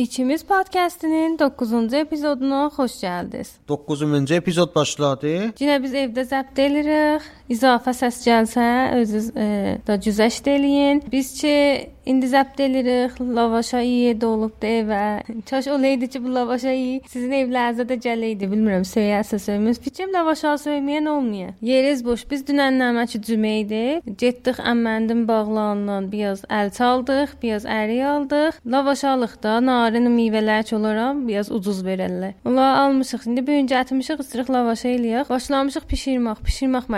İkimiz podkastinin 9-cu epizoduna xoş gəldiniz. 9-cu epizod başladı. Yenə biz evdə zəbt edirik. İzafə səs gəlsə, özünüz e, da güzəşt eləyin. Biz ki indi zəbt edirik. Lavaşa yedi olubdu evə. Kaş olaydı ki, bu lavaşa sizin evlərinizə də gələydi. Bilmirəm, söyərsə söymüz. Fikrim lavaşa söyməyən olmuyor. Yeriz boş. Biz dünənnəmə ki cümə idi. Getdik əmməndin bağlarından biraz əl çaldıq, biraz ərik aldıq. Lavaşalıqda narin meyvələr çolaram, biraz ucuz verərlər. Onlar almışıq. İndi bu gün gətirmişik, ısırıq lavaşa eləyək. Başlamışıq bişirmək, bişirmək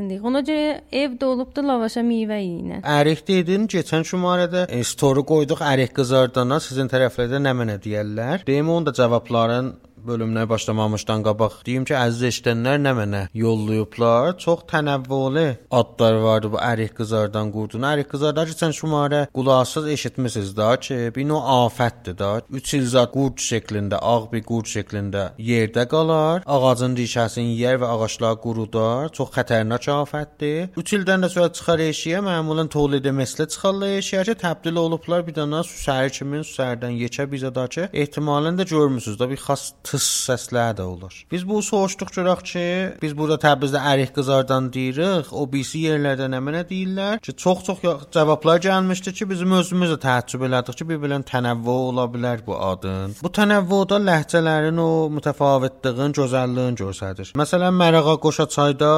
mərhələsindəyik. Ona görə evdə olubdu lavaşa meyvə yeyinə. Ərik dedin, keçən şumarədə e, story qoyduq ərik qızardana. Sizin tərəflərdə nə mənə deyirlər? Deyim onun da cavabların bölümünə başlamamışdan qabaq deyim ki, əziz eşidənlər nə mənə yollayıblar. Çox tənəvvülü adlar vardı bu ərik qızardan qurdun. Ərik qızarda keçən şumarə qulaqsız eşitmisiniz da ki, bir növ afətdir da. 3 il zat qurd şəklində, ağ bir qurd şəklində yerdə qalar, ağacın dişəsini yer və ağaclar qurudar. Çox xətərnak afətdir. 3 ildən də sonra çıxar eşiyə məmulən tolid məsələ çıxarlar eşiyə ki, təbdil olublar bir dənə süsər kimi süsərdən yekə bizə da ki, ehtimalən də görmüsüz də bir xas tıs səslər də olur. Biz bu soruşduq görək ki, biz burada Təbrizdə ərik qızardan deyirik, o birisi yerlərdə nə mənə deyirlər ki, çox-çox cavablar gəlmişdi ki, bizim özümüz də təəccüb elədik ki, bir-birinin tənəvvü ola bilər bu adın. Bu tənəvvüdə ləhcələrin o mütəfavitliyin, gözəlliyin göstərir. Məsələn, Mərağa Qoşa çayda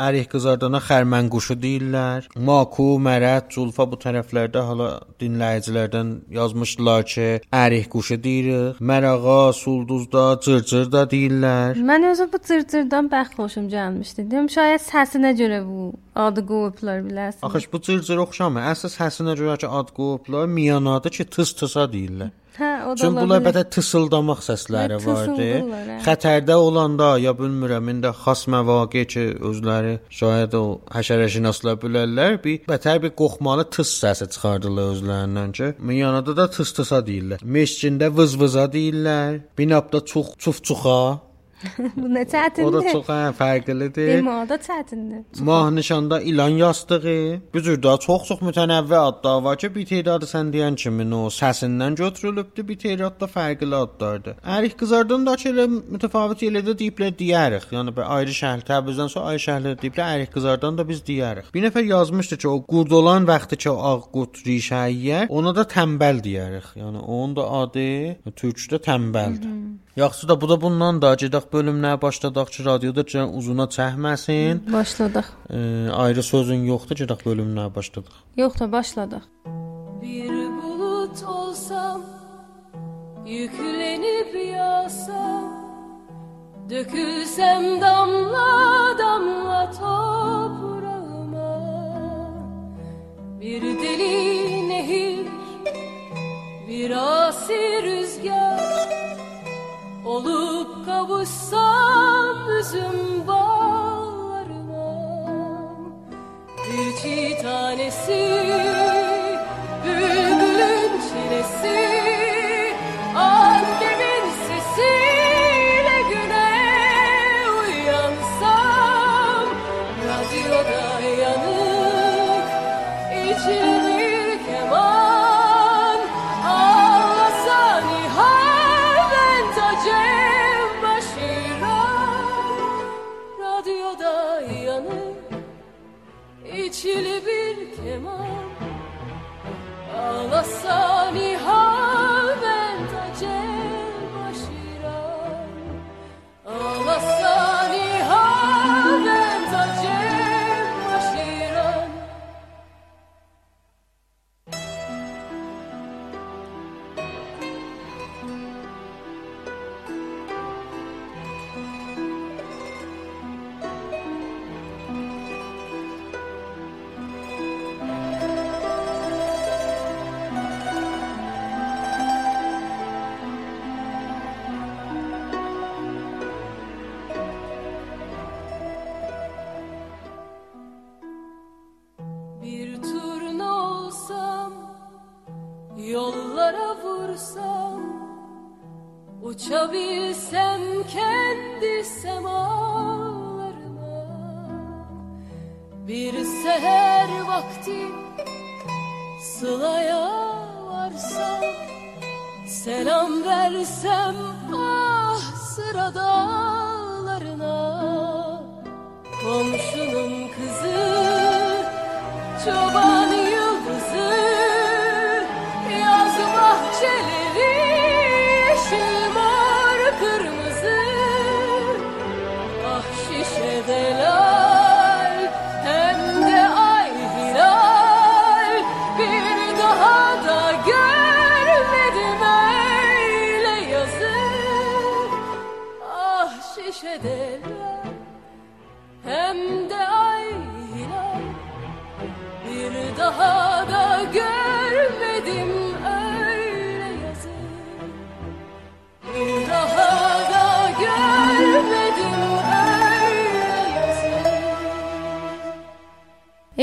Ərik qızardana xərmən quşu deyirlər. Maku, Mərət, Zulfa bu tərəflərdə hala dinləyicilərdən yazmışdılar ki, ərik quşu deyirik. Mərağa, Sulduzda, cırcır da deyirlər. Mən özüm bu cırcırdan bəx xoşum gəlmişdi. Deyim şayad səsinə görə bu adı qoyublar bilərsən. Axı bu cırcır oxşamır. Əsas səsinə görə ki, ad qoyublar, miyanadı ki, tıs-tısa deyirlər. Hə, o da Çünki bunlar bətə tısıldamaq səsləri vardı. Xətərdə olanda ya bilmirəm, indi xas məvaqe ki, özləri şayad o həşərəşinaslar bilərlər, bir bətər bir qoxmalı tıs səsi çıxardılar özlərindən ki, miyanada da tıs-tısa deyirlər. Meşcində vız-vıza deyirlər. Binabda çox çuf-çuxa nə çətindir? O da çox hə, fərqlidir. Demə, o da çətindir. Mah nişanda ilan yastığı, bu cür daha çox-çox mütənəvvi adlar var ki, bir tədadı sən deyən kimi o səsindən götürülübdü, bir tədadı da fərqli adlardır. Ərik qızardan da elə mütəfavit yerlərdə deyiblər deyərik. Yəni bir ayrı şəhər Təbrizdən sonra ayrı şəhərlər deyiblər ərik qızardan da biz deyərik. Bir nəfər yazmışdı ki, o qurd olan vaxtı ki, ağ qurd rişə yeyər, ona da tənbəl deyərik. Yəni onun da adı türkçədə tənbəldir. Yaxşı da bu da bundan da gedək bölümlərə başladaq ki, radioda can uzuna çəkməsin. Başladıq. E, ayrı sözün yoxdur, gedək bölümlərə başladıq. Yox da başladıq. Bir bulut olsam, yüklenip yağsam, dökülsem damla damla toprağıma, bir deli nehir, bir asi rüzgar, Olup kavuşsam üzüm bağlarıma. Bir çiğ tanesi Bülbülün çilesi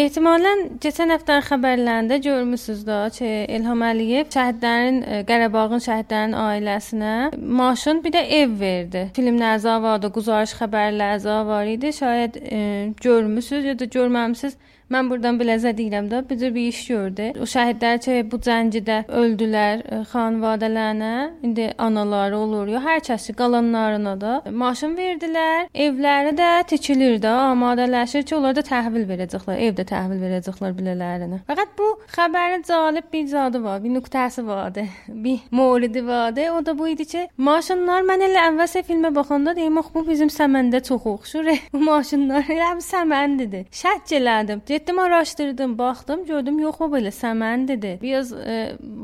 Ehtimalən keçən həftənin xəbərlərində görmüsüz də ki, İlham Əliyev şəhidlərin e, Qarabağın şəhidlərinin ailəsinə maşın bir də ev verdi. Filmlər zavadı, quzarış xəbərlər zavar idi. Şayad e, görmüsüz ya da görməmisiniz. Mən buradan biləcə deyirəm də, bu cür bir iş gördü. O şəhidlər ki, bu cəngdə öldülər, e, xanvadələrinə, indi anaları olur, ya hər kəsi qalanlarına da maşın verdilər. Evləri də tikilir də, amadələşir ki, onlar da təhvil verəcəklər, evdə təhvil verəcəklər bilələrinə. Fəqət bu xəbərin cəlib bir zadı var, bir nöqtəsi vardı, bir moridi vardı. O da bu idi ki, maşınlar mən elə əvvəlsə filmə baxanda deyim, "Ax bu bizim Səməndə çox oxşur." Bu maşınlar elə Səməndidir. Şək elədim. Getdim araşdırdım, baxdım, gördüm yox bu belə Səməndidir. Biraz e,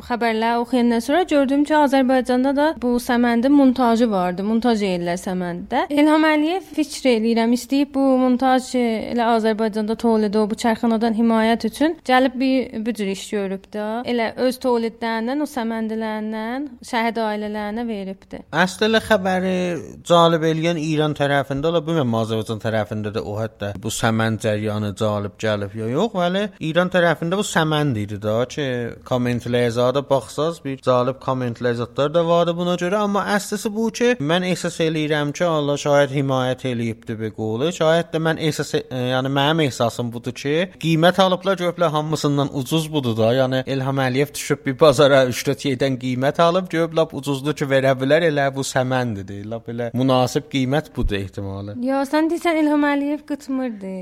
xəbərlər oxuyandan sonra gördüm ki, Azərbaycanda da bu Səməndin montajı vardı. Montaj ellər Səmənddə. İlham Əliyev fikr eləyirəm, istəyib bu montaj e, elə Azərbaycanda tövlid bu çərxanadan himayət üçün gəlib bir bu cür iş görüb də. Elə öz tövlidlərindən, o Səməndilərindən şəhid ailələrinə veribdi. Əslində xəbəri cəlb eləyən İran tərəfində ola bilməm Azərbaycan tərəfində də o hətta bu səmən cəryanı cəlb gəlib ya yox, vəli İran tərəfində bu səmənd idi da ki, kommentlərə zada baxsaz bir cəlb kommentlər zətlər də vardı buna görə, amma əsası bu ki, mən ehsas eləyirəm ki, Allah şayət himayət eləyibdi be qolu. Şayət də mən ehsas e, yəni mənim ehsasım budur ki, qiymət alıblar görüblər hamısından ucuz budur da. Yəni İlham Əliyev düşüb bir bazara 3-4 yerdən qiymət alıb görüblər ucuzluq ki, verə bilər elə bu səməndir. Lap elə münasib qiymət budur ehtimalı. Ya sən deyirsən İlham Əliyev qıtmırdı.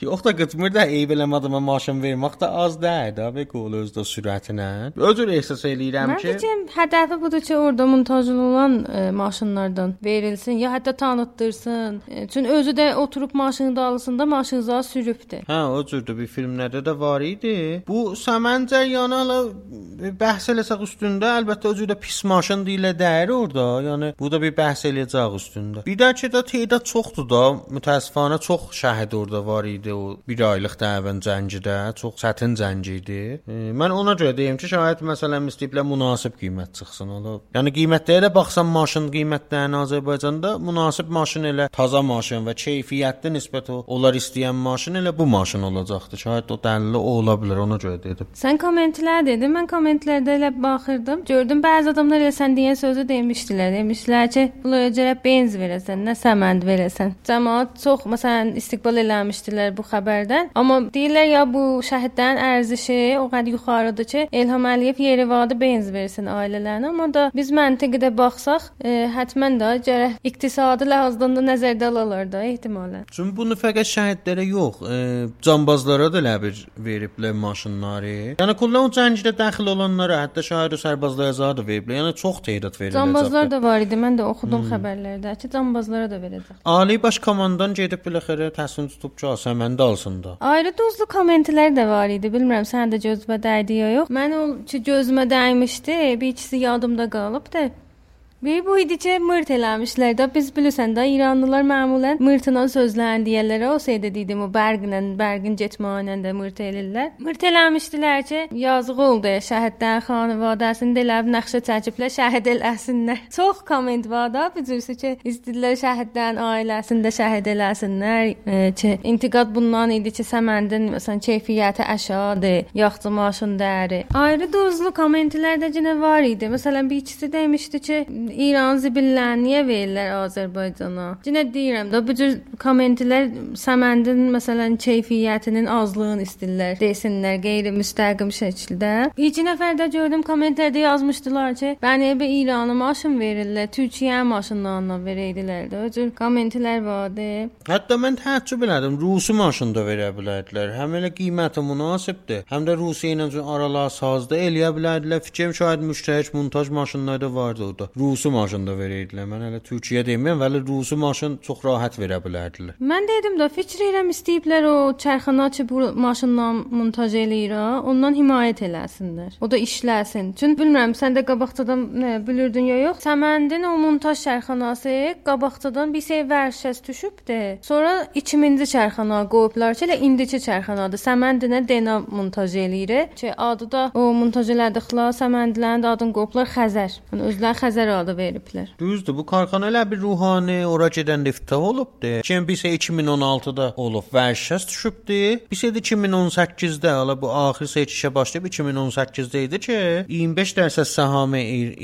Yox da qıtmır da eyb eləmədim maşın vermək də az deyil da be qol özdə sürətinə. Özür ehsas eləyirəm Mən ki, deyəcəm, hədəfi budur ki, orada montajlı olan e, maşınlardan verilsin ya hətta tanıtdırsın. E, çünki özü də oturub maşını da alsın da maşınıza sürübdü. Hə, o cürdə bir filmlərdə də var idi. Bu Səmən cəryanı hələ bəhs eləsək üstündə, əlbəttə o cürdə pis maşın deyilə dəyər orada. Yəni bu da bir bəhs eləyəcək üstündə. Bir də ki də tədad çoxdur da, mütəəssifanə çox şəhid orada var idi o bir aylıq dəvən cəngidə, çox çətin cəng idi. E, mən ona görə deyim ki, şayət məsələn istəyiblər münasib qiymət çıxsın ola. Yəni qiymətlərə baxsam maşın qiymətlərini Azərbaycanda münasib maşın elə taza maşın və keyfiyyətli nisbət o onlar istəyən maşın elə bu maşın olacaqdı. Şayət o dəlili o ola bilər, ona görə dedim. Sən kommentlər dedin, mən kommentlərdə elə baxırdım. Gördüm bəzi adamlar elə sən deyən sözü demişdilər. Demişdilər ki, bunlara görə benz verəsən, nə səmənd verəsən. Cəmaət çox məsələn istiqbal eləmişdilər bu xəbərdən. Amma deyirlər ya bu şəhidlərin ərzişi o qədər yuxarıdır ki, İlham Əliyev yerivadı benz versin ailələrinə. Amma da biz məntiqdə baxsaq, e, həttəmən də gərək iqtisadi ləhazdan da nəzərdə alınır da ehtimalən. Çünki bunu fəqət şəhidlərə yox, e, canbazlara da elə bir veriblər maşınları. Yəni kullan cəngdə daxil olanlara, hətta şəhid və sərbazlara zad veriblər. Yəni çox tədad veriləcək. Cambazlar da var idi. Mən də oxudum hmm. xəbərlərdə ki, cambazlara da verəcək. Ali baş komandan gedib biləxərə təsmin tutub ki, səmən də alsın da. Ayrı duzlu kommentlər də var idi. Bilmirəm sən də gözümə dəydi ya yox. Mən o ki gözümə dəymişdi. Bir ikisi yadımda qalıb da. Bir bu idi ki, mırt eləmişlər də. Biz bilirsən də İranlılar məmulən mırtına sözlərini deyirlər. O şey dedim, o bərqlə, bərqin getməyinə də mırt elirlər. Mırt eləmişdilər ki, yazıq oldu şəhidlərin xanavadəsini də eləb nəqşə çəkiblər, şəhid eləsinlər. Çox komment var da, bilirsən ki, istədilər şəhidlərin ailəsini də şəhid eləsinlər. E, ki, intiqad bundan idi ki, Səməndin məsələn keyfiyyəti aşağıdır, yaxçı maşın dəyəri. Ayrı duzlu kommentlər də yenə var idi. Məsələn, bir ikisi demişdi ki, İran zibillərini niyə verirlər Azərbaycana? Yenə deyirəm də bu cür kommentlər səməndin məsələn keyfiyyətinin azlığını istəyirlər, desinlər qeyri-müstəqim şəkildə. İki nəfər də gördüm kommentlərdə yazmışdılar ki, bəni bir İrana maşın verirlər, Türkiyəyə maşınlarla verəydilər də. O cür kommentlər vardı. Hətta mən təəccüb elədim. Rusi maşın da verə bilərdilər. Həm elə qiyməti münasibdir, həm də Rusiya ilə aralar sazda eləyə bilərdilər. Fikrim şayad müştərək montaj maşınları da vardı orada. Rusi maşın da verəydilər. Mən hələ Türkiyə demirəm, vəli Rusi maşın çox rahat verə bilərdilər. Mən dedim də fikir edirəm istəyiblər o çərxana ki bu maşınla montaj eləyir, ondan himayət eləsinlər. O da işləsin. Çünki bilmirəm sən də qabaqcadan nə bilirdin ya yox. Səməndin o montaj çərxanası qabaqcadan bir şey vərşəs düşübdü. Sonra 2000-ci çərxana qoyublar ki, elə indiki çərxanadır. Səməndinə DNA montaj eləyir ki, adı da o montaj elədiklər Səməndilərin adını qoyublar Xəzər. Yəni özləri Xəzər adı veriblər. Düzdür, bu karxana elə bir ruhani ora gedən iftitah olubdu. Kim bilsə 2016-da olub, vərşəs düşübdü. Bilsə də 2018-də, hələ bu axır seçişə başlayıb 2018-də idi ki, 25% səhamə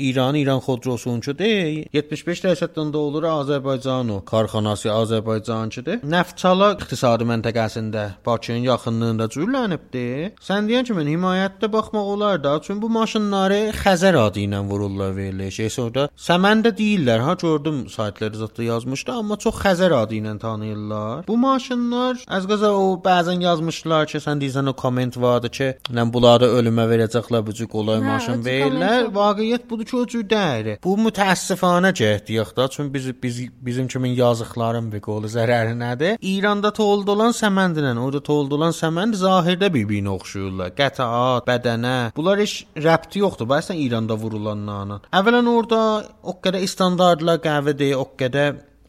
İran, İran xodrosununkudur. 75%-dən də olur Azərbaycan o karxanası Azərbaycançıdır. Neftçala iqtisadi məntəqəsində Bakının yaxınlığında cürlənibdi. Sən deyən kimi himayətdə baxmaq olar da, çünki bu maşınları Xəzər adı ilə vururlar verilir. Şey sonra Səmən də deyirlər, ha gördüm saytları zətdə yazmışdı, amma çox Xəzər adı ilə tanıyırlar. Bu maşınlar az qaza o bəzən yazmışlar ki, sən deyirsən o komment vardı ki, nə bunları ölümə verəcəklər bu cür qolay Hə, maşın verirlər. Vaqiət budur ki, o cür deyil. Bu mütəəssifanə cəhdiyik da, çünki biz, biz bizim kimin yazıqların və qolu zərəri nədir? İranda toldu olan səməndirlə, orada toldu olan səmənd zahirdə bir-birinə oxşuyurlar. Qətaat, bədənə. Bunlar heç rəbti yoxdur. Bəzən İranda vurulanlarla. Əvvələn orada o qədər standartlar qəvi deyil,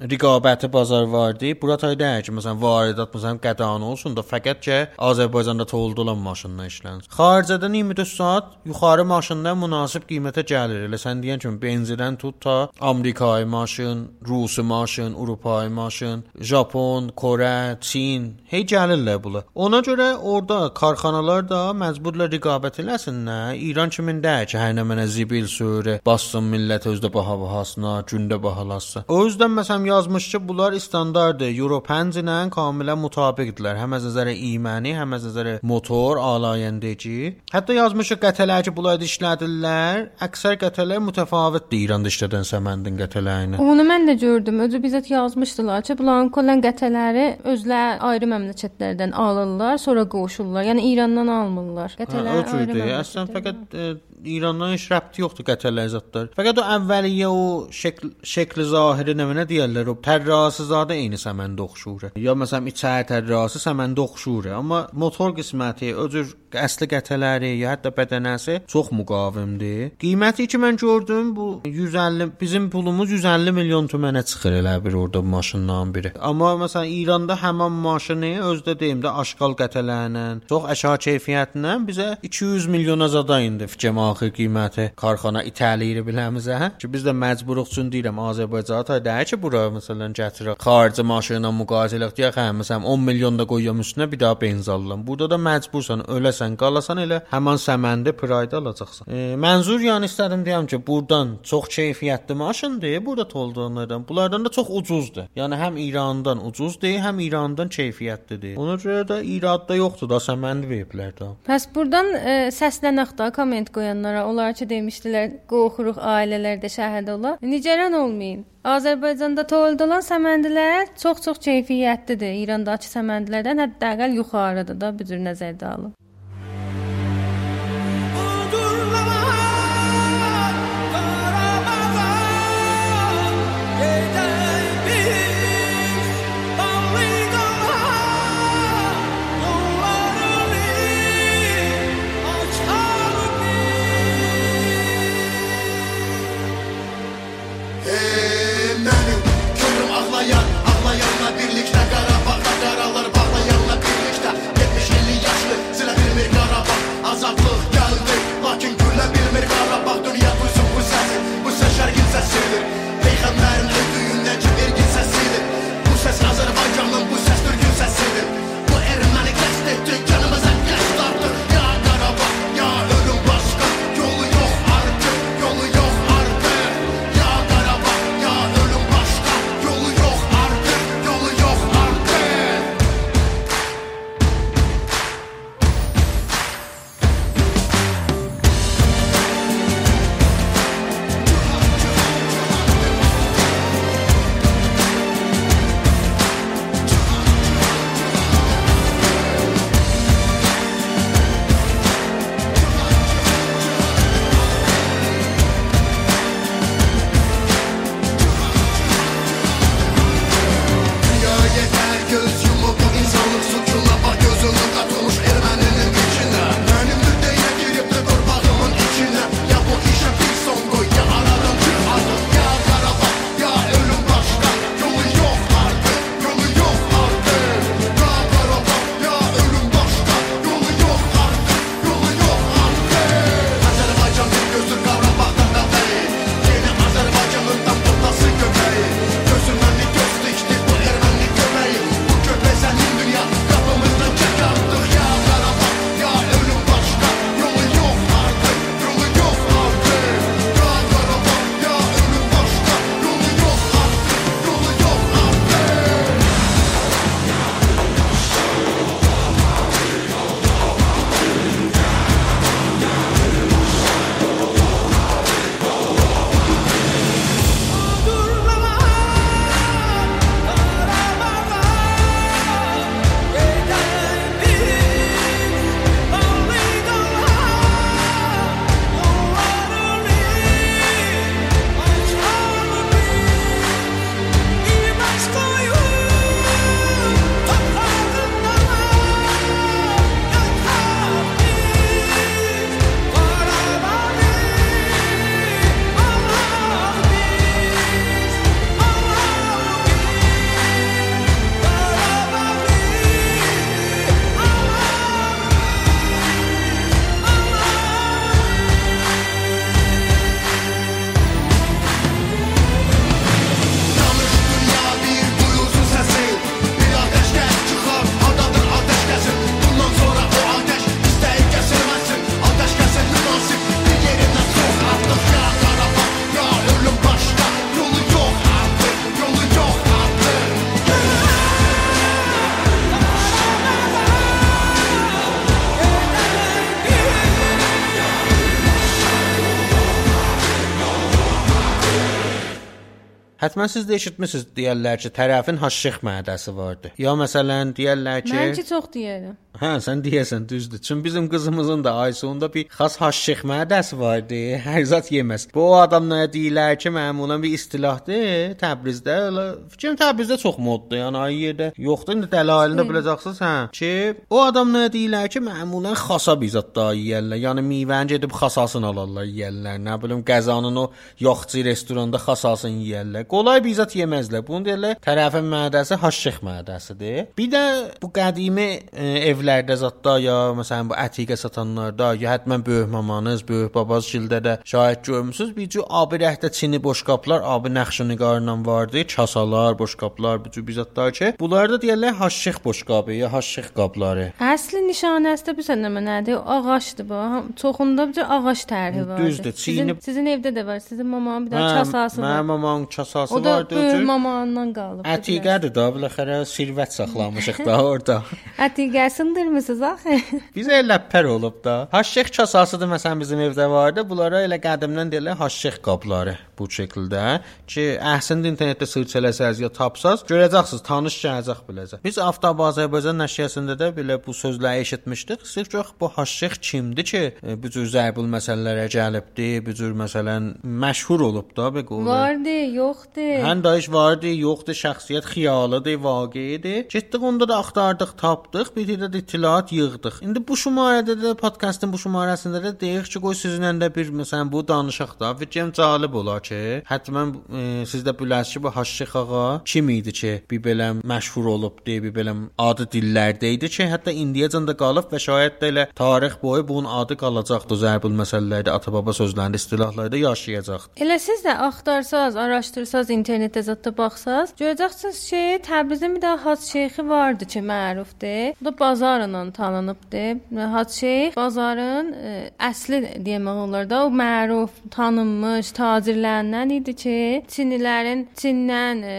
o qədər rəqabəti bazar vardı. Bura tay deyir ki, məsələn, varidat məsələn qədan olsun da fəqət ki, Azərbaycanda toldu olan maşınla işlənsin. Xaricdən 24 saat yuxarı maşınlar münasib qiymətə gəlir. Elə sən deyən kimi benzindən tut ta Amerikayı maşın, Rusi maşın, Avropayi maşın, Japon, Kore, Çin, hey gəlirlər bunlar. Ona görə orada karxanalar da məcburla rəqabət eləsinlər. İran kimində ki, hər nə mənə zibil sürü, bassın millət özdə baha bahasına, gündə bahalasın. O yüzden məsələn yazmış ki, bunlar standartdır. Euro 5 ilə kamilən mutabiqdirlər. Həm az nəzərə imani, həm az nəzərə motor, alayəndəci. Hətta yazmış ki, qətələr ki, bunlar işlədirlər. Əksər qətələr mütəfavitdir İranda işlədən səməndin qətələrinə. Onu mən də gördüm. Özü bizət yazmışdılar ki, bunların kolən qətələri özləri ayrı məmləkətlərdən alırlar, sonra qoşurlar. Yəni İrandan almırlar. Hə, Qətələr o cürdür. Əslən fəqət e, İrandan heç rəbti yoxdur qətəllər zətlər. Fəqət o əvvəliyyə o şəkl şəkli zahiri nə mənə deyirlər, o tərrası zadə eyni səməndə oxşur. Ya məsələn içəri tərrası səməndə oxşur, amma motor qisməti, o cür əsli qətələri ya hətta bədənəsi çox müqavimdir. Qiyməti ki mən gördüm bu 150 bizim pulumuz 150 milyon tümənə çıxır elə bir orada maşından biri. Amma məsələn İranda həmin maşını özdə deyim də aşqal qətələrlə, çox aşağı keyfiyyətlə bizə 200 milyona zada indi fikrim axır qiyməti karxana itəliyir biləmizə, hə? Ki biz də məcburuq üçün deyirəm Azərbaycana ta deyir ki, bura məsələn gətirək xarici maşınla müqayisə deyək, hə, məsələn 10 milyon da qoyuram üstünə bir daha benzin alıram. Burada da məcbursan öləsən, qalasan elə həmin səməndə prayda alacaqsan. E, mənzur yəni istədim deyəm ki, burdan çox keyfiyyətli maşındır, burada tolduğunlardan. Bunlardan da çox ucuzdur. Yəni həm İrandan ucuzdur, həm İrandan keyfiyyətlidir. Ona görə də İradda yoxdur da səmənd veriblər də. Bəs burdan e, səslənək də komment qoyanlara. Onlar ki demişdilər, qorxuruq ailələrdə şəhərdə ola. Nigeran olmayın. Azərbaycanda toldulan səməndilər çox-çox keyfiyyətlidir. İrandakı səməndlərdən hətta əqəl yuxarıdır da bu cür nəzərdə alın. Həttəmən siz də eşitmisiniz deyirlər ki, tərəfin haşşix mədəsi vardı. Ya məsələn deyirlər ki, Məncə çox deyirəm. Hə, sən deyəsən düzdür. Çünki bizim qızımızın da Aysununda bir xas haşşix mədəsi vardı. Hər zat yeməz. Bu adam nə deyirlər ki, məmulən bir istilahdır Təbrizdə. Elə fikrim Təbrizdə çox moddur. Yəni ay yerdə yoxdur. İndi dəlalını biləcəksiniz, hə. Ki, o adam nə deyirlər ki, məmulən xasa bir zat da yeyirlər. Yəni meyvəni gedib xasasını alırlar, yeyirlər. Nə bilim qəzanın o yoxçu restoranda xasasını yeyirlər. Qolay bir zat yeməzlər. Bunu deyirlər tərəfin mədəsi haşşix mədəsidir. Bir də bu qədimi e, evlərdə zətdə ya məsələn bu ətiqə satanlarda ya həttəmən böyük mamanız, böyük babaz gildə də şahid görmüsüz. Bir cür abi rəhdə çini boşqablar, abi nəqşi nigarla vardı, kasalar, boşqablar, bu cür bir zətlər ki, bunlar da deyirlər haşşix boşqabı ya haşşix qabları. Əsli nişanəsi də bilirsən nə nədir? Ağacdır bu. Çoxunda bir ağac tərhi var. Düzdür, Sizin, çiynib- sizin evdə də var. Sizin mamanın bir də Hə, kasası var. Mənim mamamın kasası O da böyük mamandan qalıb. Ətiqədir da, biləxərə sirvət saxlamışıq da orada. Ətiqə sındırmısınız axı. Bizə elə pər olub da. Haşşix kasasıdır məsələn bizim evdə vardı. Bunlara elə qədimdən deyirlər haşşix qabları bu şəkildə ki, əhsində internetdə search eləsəz ya tapsaz, görəcəksiniz, tanış gələcək biləcək. Biz Aftab Azərbaycan nəşriyyəsində də belə bu sözləri eşitmişdik. Sırf yox bu haşşix kimdir ki, e, bu cür zərbül məsələlərə gəlibdi, bu cür məsələn məşhur olub da be qolu. Vardı, yoxdur. Həm də iş vardı, yoxdur, şəxsiyyət xiyalıdır, vaqiidir. Getdik onda da axtardıq, tapdıq, bir də ittilat yığdıq. İndi bu şumarədə də podkastın bu şumarəsində də deyirik ki, qoy sizinlə də bir məsələn bu danışaq da. Fikrim cəlib olar ki, həttəmən e, siz də biləsiniz ki, bu Haşşix ağa kim idi ki, bir belə məşhur olubdu, bir belə adı dillərdə idi ki, hətta indiyəcən də qalıb və şayət də elə tarix boyu bunun adı qalacaqdı zərbül məsələlərdə, ata-baba sözlərində, istilahlarda yaşayacaqdı. Elə siz də axtarsaz, araşdırsaz, internetdə zətdə baxsaz, görəcəksiniz ki, Təbrizin bir də Hac Şeyxi vardı ki, mərufdur. Bu da bazarla tanınıbdı. Hac Şeyx bazarın ə, əsli demək olar da, o məruf, tanınmış tacirlərindən idi ki, Çinlilərin Çindən ə,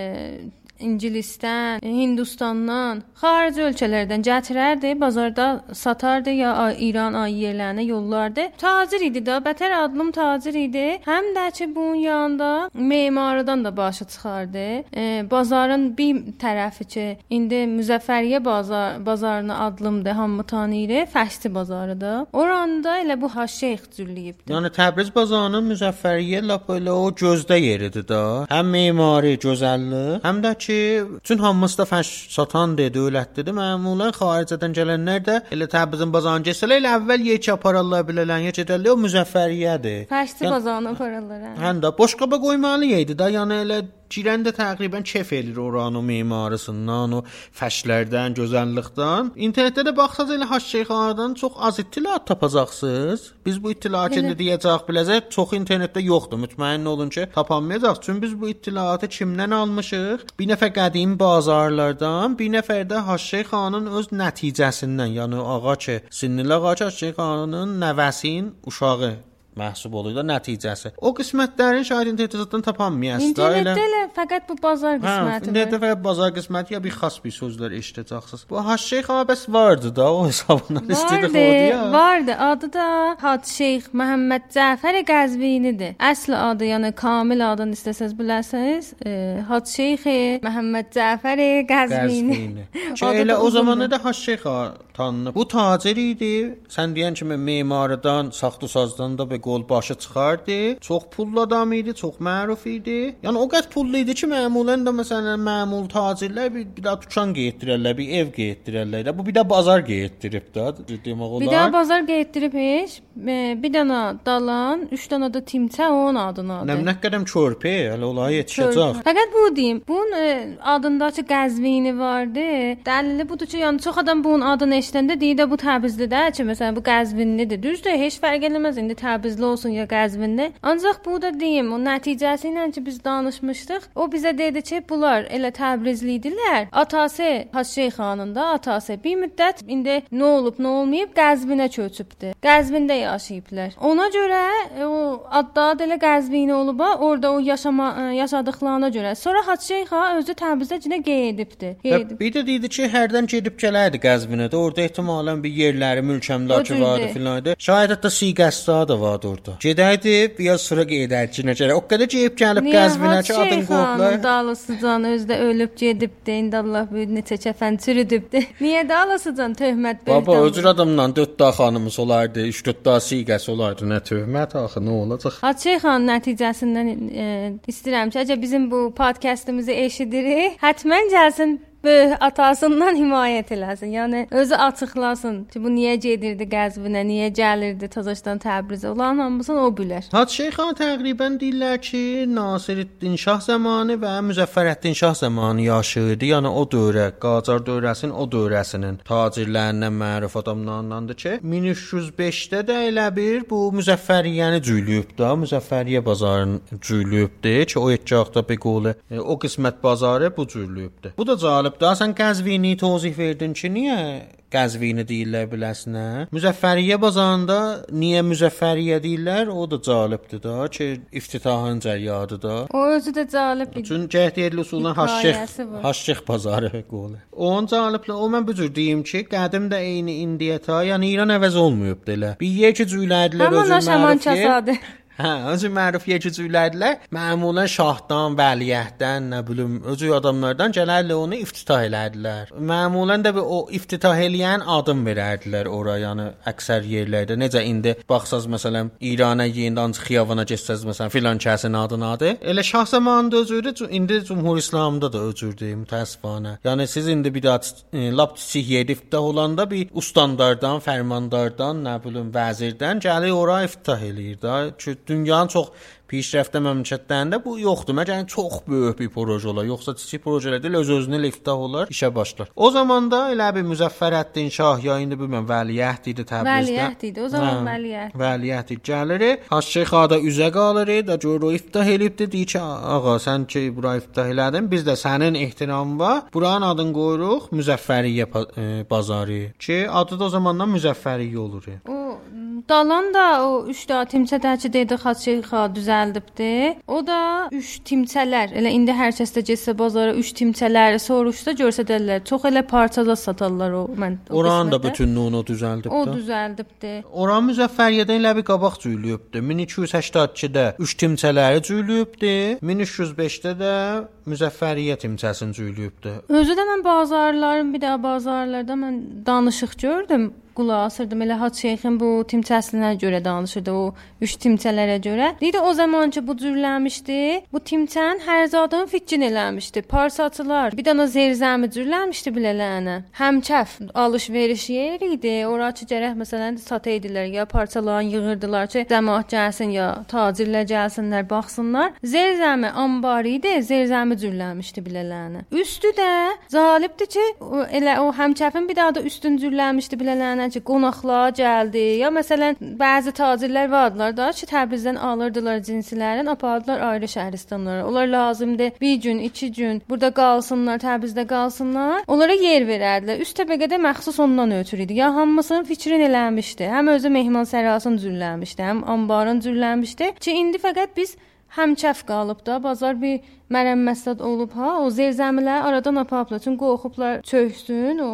İngilisdən, Hindistandan, xarici ölkələrdən gətirərdi, bazarda satardı ya İran ay yerlərinə yollardı. Tacir idi də, bətər adlım tacir idi. Həm də ki bunun yanında memarıdan da başı çıxardı. E, bazarın bir tərəfi ki, indi Müzəffəriyyə bazar bazarını adlımdır, hamı tanıyır, Fəşti bazarıdır. Oranda elə bu Haşeyx cülləyibdi. Yəni Təbriz bazarının Müzəffəriyyə lap elə o gözdə yeridir da. Həm memari gözəllik, həm də ki, bütün hamısı da fəş satan dedi, dövlətdir. Məmulən xaricdən gələnlər də elə Təbrizin bazarına gəlsələr elə əvvəl yek apararlar bilələn, ya gedərlər o Müzəffəriyyədir. Fəşti Yəni- bazarına aparırlar. hə. Həm də boşqaba qoymalı idi da, yəni elə girəndə təqribən kef eləyir oranın memarısından, o fəşlərdən, gözəllikdən. İnternetdə də baxsaz elə Haşşeyxanadan çox az ittilat tapacaqsınız. Biz bu ittilatı indi deyəcək biləcək, çox internetdə yoxdur. Mütməyin olun ki, tapanmayacaq. Çünki biz bu ittilatı kimdən almışıq? Bir nəfər qədim bazarlardan, bir nəfər də Haşşeyxanın öz nəticəsindən, yəni ağa ki, Sinnil ağa Haşşeyxanın nəvəsinin uşağı məhsub olur da nəticəsi. O qismətlərin şahid internetdən tapanmayasınız da elə. İnternetdə fəqət bu bazar Hə, qisməti. internetdə fəqət bazar qisməti ya bir xas bir sözlər eşidəcəksiniz. Bu Haşşeyx amma bəs vardı da o hesabından Vardı, oldu ya. vardı. Adı da Had Şeyx Məhəmməd Cəfər Qəzvinidir. Əsl adı, yəni kamil adını istəsəz bilərsəniz, e, Had Şeyx Məhəmməd Cəfər Qəzvini. Qəzvini. Ki Adı da elə o uzundur. zamanı da Haşşeyx tanınıb. Bu tacir idi. Sən deyən kimi memarıdan, saxta sazdan da qol başı çıxardı. Çox pullu adam idi, çox məruf idi. Yəni o qədər pullu idi ki, məmulən də məsələn məmul tacirlər bir, bir də dükan geyitdirərlər, bir ev geyitdirərlər. Bu bir də bazar geyitdirib də, demək olar. Bir də bazar getdirib heç, bir dənə dalan, 3 dənə də timçə onun adına adı. Nə nə qədəm körpə, hələ olay yetişəcək. Fəqət bu deyim, bunun e, adındakı Qəzvini vardı. Dəlili budur ki, yəni çox adam bunun adını eşidəndə deyir də bu Təbrizdə də ki, məsələn bu Qəzvinlidir. Düzdür, heç fərq eləməz indi Təbrizli olsun ya Qəzvinli. Ancaq bu da deyim, o nəticəsi ilə ki biz danışmışdıq. O bizə dedi ki, bunlar elə Təbrizli idilər. Atası Haşey xanında atası bir müddət indi nə olub, nə olmayıb Qəzvinə köçübdü. Qəzvində yaşayıblar. Ona görə e, o adda elə Qəzvini olub, orada o yaşama e, yaşadıqlarına görə. Sonra Haşey xan özü Təbrizdə cinə. Və Gedib. Bir də deyirdi ki, hərdən gedib gələrdi Qəzvinə də. Orada ehtimalən bir yerləri, mülk əmlakı O cürdür. vardı filan idi. Şayət hətta siqəstə də vardı orada. Gedəydi, biraz sonra gedərdi necə. O qədər geyib gəlib Qəzvinə ki, adın qoyublar. Dalasıcan özdə ölüb gedibdi. İndi Allah bir neçə kəfən çürüdübdü. Niyə dalasıcan töhmət Baba, özür adamla 4 daha xanımız olardı, 3-4 daha siğəsi olardı. Nə töhmət axı, nə olacaq? Hacı xan nəticəsindən e, istəyirəm ki, əgər bizim bu podkastımızı eşidirik, həttəmən gəlsin böyük atasından himayət eləsin. Yəni özü açıqlasın ki, bu niyə gedirdi Qəzvinə, niyə gəlirdi Tazaşdan Təbrizə. Olan hamısını o bilər. Hacı Şeyxan təqribən deyirlər ki, Nasiruddin Şah zamanı və Müzəffərəddin Şah zamanı yaşayırdı. Yəni o dövrə, Qacar dövrəsinin o dövrəsinin tacirlərindən məruf adamlarındandır ki, 1305-də də elə bir bu Müzəffəriyyəni cüylüyüb da, Müzəffəriyyə bazarını cüylüyübdü ki, o etcaqda bir qolu, e, o qismət bazarı bu cüylüyübdü. Bu da cəlib da sən Qəzvini tozih verdin ki, niyə Qəzvini deyirlər biləsinə. Müzəffəriyyə bazarında niyə Müzəffəriyyə deyirlər? O da cəlibdir da ki, iftitahın cəryadıdır da. O özü də cəlib idi. Çün cəhdiyyə usulundan Hekayəsi Haşşex. Haşşex bazarı qolu. Onun cəliblə o mən bu cür deyim ki, qədim də eyni indiyə ta, yəni İran əvəz olmayıb elə. Bir yekə cüylədilər özü aşaman məruf yer. Hə, özü məruf yecücülərlə məmulən şahdan, vəliəhddən, nə bilim, özü adamlardan gələrlə onu iftitah elədilər. Məmulən də o iftitah eləyən adım verərdilər ora, yəni əksər yerlərdə. Necə indi baxsaz məsələn İrana yenidən xiyabana getsəz məsələn filan kəsin adı. Elə şah zamanında özürdü, indi Cümhur İslamda da özürdü mütəəssifanə. Yəni siz indi bir daha e, lap kiçik yerdə iftitah olanda bir ustandardan, fərmandardan, nə bilim, vəzirdən gəlir ora iftitah eləyir də. Ki dünyanın çox pişrəftə məmləkətlərində bu yoxdur. Məgər yəni çox böyük bir proje olar, yoxsa kiçik projelər deyil, öz özünə iftitah olar, işə başlar. O zaman da elə bir Müzəffərəddin şah ya indi bilmirəm Vəliəhd idi Təbrizdə. Vəliəhd idi, o zaman Hə. Vəliəhd idi. Gəlir, Haşşeyxada üzə qalır, da gör o iftitah elibdi, deyir ki, ağa sən ki bura iftitah elədin, biz də sənin ehtiramına buranın adını qoyuruq Müzəffəriyyə e, bazarı ki, adı da o zamandan Müzəffəriyyə olur. O Dalan da o 3 da timsədəçi dedi Xaçeyxa düzəldibdi. O da 3 timsələr. Elə indi hər kəs də getsə bazara 3 timsələri soruşsa görsədərlər. Çox elə parçada satarlar o mən. Oranın da bütünlüyünü o düzəldib o düzəldibdi. Oran Müzəffəriyyədən elə bir qabaq cüylüyübdü. 1282-də 3 timçələri cüylüyübdü. 1305-də də Müzəffəriyyə timçəsini cüylüyübdü. Özü də mən bazarların bir də bazarlarda mən danışıq gördüm. Qulaq asırdım elə Hacı Şeyxin bu timçəsinə görə danışırdı o 3 timçələrə görə. Deyirdi o zaman ki bu cürlənmişdi. Bu timçənin hər zadın fikrin eləmişdi. Parsaçılar bir dənə zerzəmi cürlənmişdi bilələnə. Həmçəf alış-veriş yeri idi. Ora ki gərək məsələn sata idilər ya parçalarını yığırdılar ki cəmaət gəlsin ya tacirlər gəlsinlər, baxsınlar. Zerzəmi anbar idi, zerzəmi cürlənmişdi bilələnə. Üstü də zalibdir ki, elə o həmçəfin bir daha da üstün cürlənmişdi bilələnə ki, qonaqlar gəldi. Ya məsələn bəzi tacirlər vardılar da ki, Təbrizdən alırdılar cinsilərin, apardılar ayrı şəhərstanlara. Onlar lazımdı bir gün, iki gün burada qalsınlar, Təbrizdə qalsınlar. Onlara yer verərdilər. Üst təbəqədə məxsus ondan ötürü idi. Ya hamısının fikrin eləmişdi. Həm özü mehman sərasını cürlənmişdi, həm anbarın cürlənmişdi. Ki indi fəqət biz həmçəf qalıb da bazar bir mərəmmətsad olub ha o zerzəmilər aradan apaplar çünki qorxublar çöksün o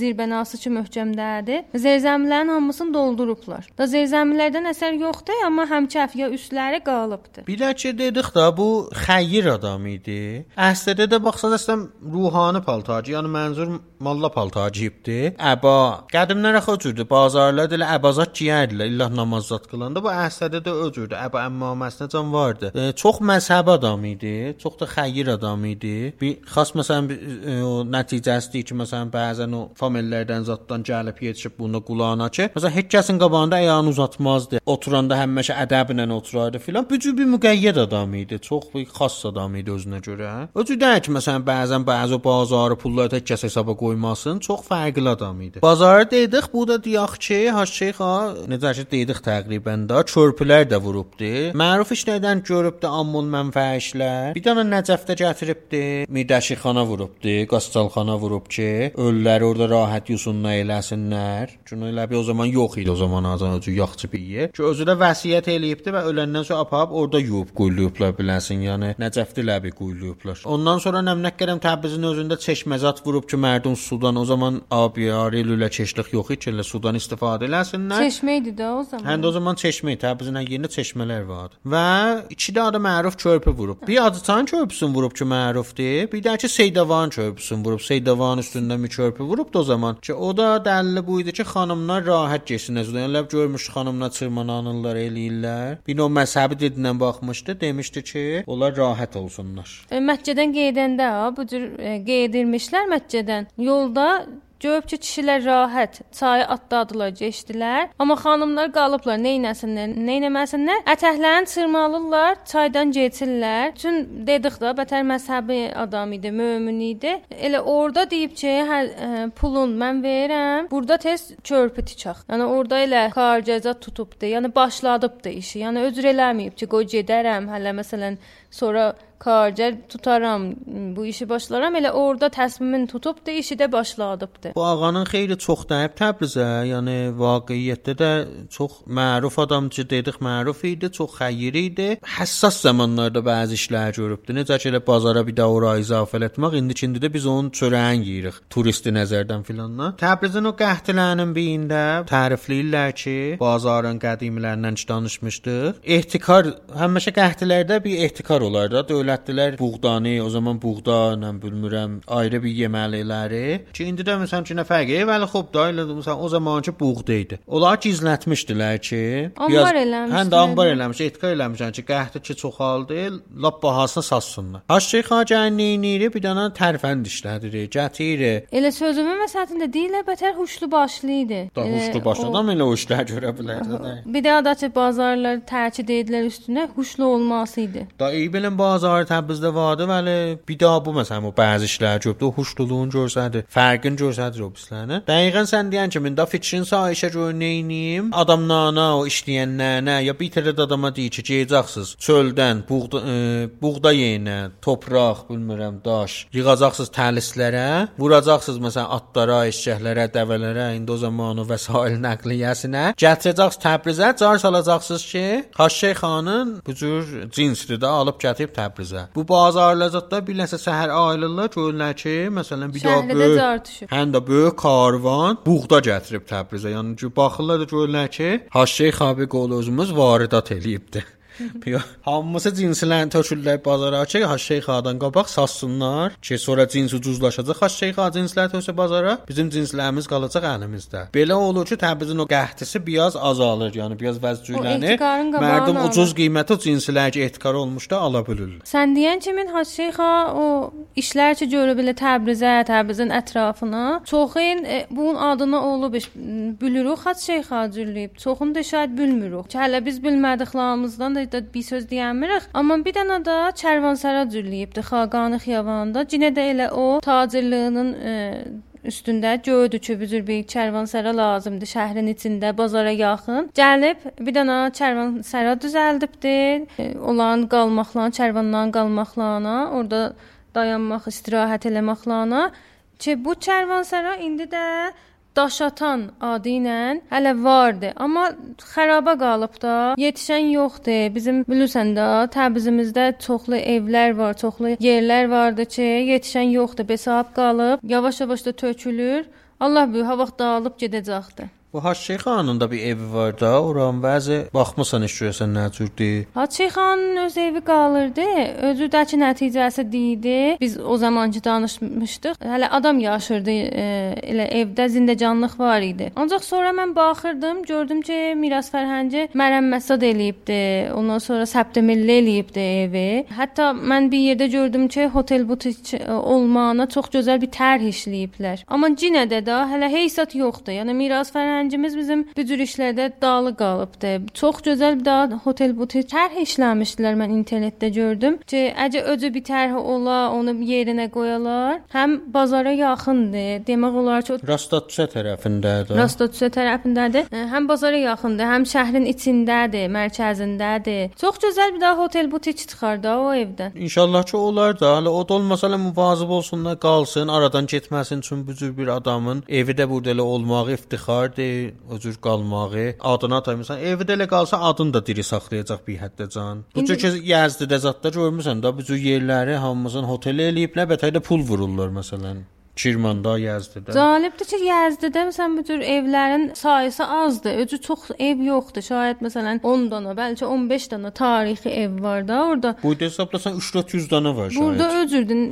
zirbənası ki möhkəmdədir zerzəmilərin hamısını doldurublar da zerzəmilərdən əsər yoxdur amma həmçəf ya üstləri qalıbdı Bir də ki dedik da bu xeyir adam idi. Əslində də baxsaz əslən ruhani paltacı, yəni mənzur malla paltacı ibdi. Əba qədimlər axı öcürdü. Bazarlarda elə əbazat giyərdilər illah namaz zat qılanda. Bu əslində də öcürdü. Əba əmmaməsinə can vardı. E, çox məzhəb adam idi. Çox da xeyir adam idi. Bir xas məsələn o nəticəsidir ki, məsələn bəzən o famillərdən zatdan gəlib yetişib buna qulağına ki, məsələn heç kəsin qabağında ayağını uzatmazdı. Oturanda həmişə ədəblə oturardı filan. Bu cür bir müqəyyəd adam idi. Çox bir xas adam idi özünə görə. O cür deyil ki, məsələn bəzən bəzi bazarı pulları tək kəs hesaba qoymasın. Çox fərqli adam idi. Bazarı dedik, bu da deyək ki, Haşşeyxa necə ki dedik təqribən də çörpülər də vurubdu. Məruf işlərdən görübdü ammun mənfəə işlər. eləyiblər. Bir dənə Nəcəfdə gətiribdi, Mirdəşixana vurubdu, Qastalxana vurub ki, ölüləri orada rahat yusunna eləsinlər. Çünki elə bir o zaman yox idi o zaman azanıcı yaxçı bir yer. Ki özü də vəsiyyət eləyibdi və öləndən sonra aparıb orada yuyub quyulublar biləsən. Yəni Nəcəfdə ləbi quyulublar. Ondan sonra Nəmnəkkərəm Təbrizin özündə çeşməzat vurub ki, mərdum sudan o zaman abiyari lülə çeşlik yox idi ki, elə sudan istifadə eləsinlər. Çeşmə idi də o zaman. Həm də o zaman çeşmə, Təbrizin yerində çeşmələr vardı. Və iki də məruf körpü vurub. Bir Adıçan körpüsünü vurub ki, mərufdur. Bir də ki Seydavan körpüsünü vurub. Seydavan üstündə bir körpü vurub da o zaman ki, o da dəlili bu idi ki, xanımlar rahat getsinlər. Yəni görmüş xanımlar çırmananırlar, eləyirlər. Bir növ məzhəbi dedindən baxmışdı, demişdi ki, onlar rahat olsunlar. E, Məkkədən gedəndə ha, bu cür e, qeydirmişlər Məkkədən. Yolda Görüb ki, kişilər rahat çayı atladılar, keçdilər. Amma xanımlar qalıblar, nə etsinlər, nə etməsinlər. Ətəklərini çırmalırlar, çaydan keçirlər. Çün dedik də, bətər məzhəbi adam idi, mömin idi. Elə orada deyib ki, hə, ə, pulun mən verirəm. Burada tez körpü tikək. Yəni orada elə karcəzat tutubdu. Yəni başladıbdı işi. Yəni özür eləməyib ki, qoy gedərəm, hələ məsələn sonra karcər tutaram, bu işi başlaram. Elə orada təsmimin tutub da işi də başladıbdı. Bu ağanın xeyli çox dəyib Təbrizə, yəni vaqiətdə də çox məruf adamcı dedik, məruf idi, çox xeyir idi. Həssas zamanlarda bəzi işlər görübdü. Necə ki elə bazara bir də ora izafə etmək, indikində də biz onun çörəyin yeyirik. Turisti nəzərdən filanla. Təbrizin o qəhtilərinin birində tərifləyirlər ki, bazarın qədimlərindən danışmışdıq. Ehtikar həmişə qəhtilərdə bir ehtikar olar da. Dövlətlər buğdanı, o zaman buğda, nə bilmirəm, ayrı bir yeməliləri. Ki indi də məsələn ki, nə fərqi? Vəli xop da, elə məsələn o zamanki buğda idi. Onlar gizlətmişdilər ki, Ambar eləmişdilər. Həm də ambar eləmiş, ehtikar eləmişlər ki, qəhti ki çoxaldı, lap bahasına satsınlar. Haşşey xacənin neyniri bir dənə tərfənd işlədir, gətirir. Elə sözümün məsələsində deyirlər, bətər huşlu başlı idi. Da huşlu o- başladan elə o işlər görə bilər də. Bir də da ki, bazarlar təkid edilər üstünə huşlu olması idi. Da iyi bilin bazar Təbrizdə vardı, vəli bir daha bu məsələn o bəzi işlər gördü, huşluluğun görsədi, fərqin görsədi o pislərini. Dəqiqən sən deyən kimi da fikrin sahişə gör neyniyim? Adamlarına, o işləyənlərə ya bir tərə də adama deyir ki, gedəcəksiniz çöldən buğda e, buğda yeyinə, topraq, bilmirəm, daş, yığacaqsınız təlislərə, vuracaqsınız məsələn atlara, eşşəklərə, dəvələrə, indi o zaman o vəsail nəqliyyəsinə, gətirəcəksiniz Təbrizə, car salacaqsınız ki, Xaşşey xanın bu cür cinsdir də alıb gətirib Təbrizə. Bu bazarlarda bir nəsə səhər ayrılırlar, görürlər ki, məsələn bir daha böyük. Həm də böyük karvan buğda gətirib Təbrizə. Yəni ki, baxırlar da görürlər ki, Haşşey Xabi qolu özümüz varidat eləyibdi. Hamısı cinslərin tökürlər bazara ki, Haşşey xadan qabaq satsınlar ki, sonra cins ucuzlaşacaq. Haşşey xa cinslər töksə bazara, bizim cinslərimiz qalacaq əlimizdə. Belə olur ki, Təbrizin o qəhtisi biraz azalır, yəni biraz qabağını Mərdum ucuz qiymətə cinslər ki, ehtikar olmuşdu, ala bilirlər. Sən deyən kimi Hacıxa o işlər ki görüb elə Təbrizə, Təbrizin ətrafına, çoxun e, bunun adını olub bilirik Hacıxa cürləyib. Çoxunu da şaید bilmirik. Ki hələ biz bilmədiklərimizdən də, də bir söz deyəmirik. Amma bir dənə də Çərvansara cürləyibdi Xaqani xiyabanında. Cinə də elə o tacirliyinin e, üstündə gördü ki, bu cür bir çərvansara lazımdır şəhrin içində, bazara yaxın. Gəlib bir dənə çərvansara düzəldibdi. Olan qalmaqlarına, çərvandan qalmaqlarına, orada dayanmaq, istirahət eləməklərə ki, bu çərvansara indi də Daşatan adı ilə hələ vardı, amma xaraba qalıb da. Yetişən yoxdur. Bizim bilirsən də Təbrizimizdə çoxlu evlər var, çoxlu yerlər vardı ki, yetişən yoxdur. Besab qalıb, yavaş-yavaş da tökülür. Allah bilir, ha vaxt dağılıb gedəcəkdi. Bu Haşşey xanın da bir evi var da, oran bəzi baxmısan iş görsən nə cürdür. Hacıxanın öz evi qalırdı. Özüdəki nəticəsi deyildi. Biz o zamanki danışmışdıq. Hələ adam yaşırdı, e, elə evdə zindəcanlıq var idi. Ancaq sonra mən baxırdım, gördüm ki, Miras Fərhəngi mərəmmət eləyibdi. Ondan sonra səbt milli eləyibdi evi. Hətta mən bir yerdə gördüm ki, hotel butik e, olmağına çox gözəl bir tərh işləyiblər. Amma yenə də də hələ heysat yoxdur. Yəni Miras Fərhəngi fərhəngimiz bizim bu cür işlərdə dalı qalıbdı. Çox gözəl bir daha hotel butik tərh işləmişdilər mən internetdə gördüm ki, əgər özü bir tərh ola, onu yerinə qoyalar, həm bazara yaxındır. Demək olar ki, o Rastatça tərəfindədir. Rastotsa tərəfindədir. Ə, Həm bazara yaxındır, həm şəhrin içindədir, mərkəzindədir. Çox gözəl bir daha hotel butik çıxar da o evdən. İnşallah ki olar da. Hələ o da olmasa hələ müvazib olsunlar, qalsın, aradan getməsin üçün bu cür bir adamın evi də burada elə olmağı iftixardır, o cür qalmağı. Adına da məsələn evi də elə qalsa adını da diri saxlayacaq bir həddacan. Bu cür ki Yazdıda zətdə görmüsən də bu cür yerləri hamımızın hotel eləyiblər, bətə də pul vururlar məsələn. Kirmanda, Yazdıda. Cəlibdir ki, Yazdıda məsələn bu cür evlərin sayısı azdır. Özü çox ev yoxdur. Şayət məsələn 10 dana, bəlkə 15 dana tarixi ev var da orada. Burada hesablasan 3-400 dənə var şayət. Burada özürdün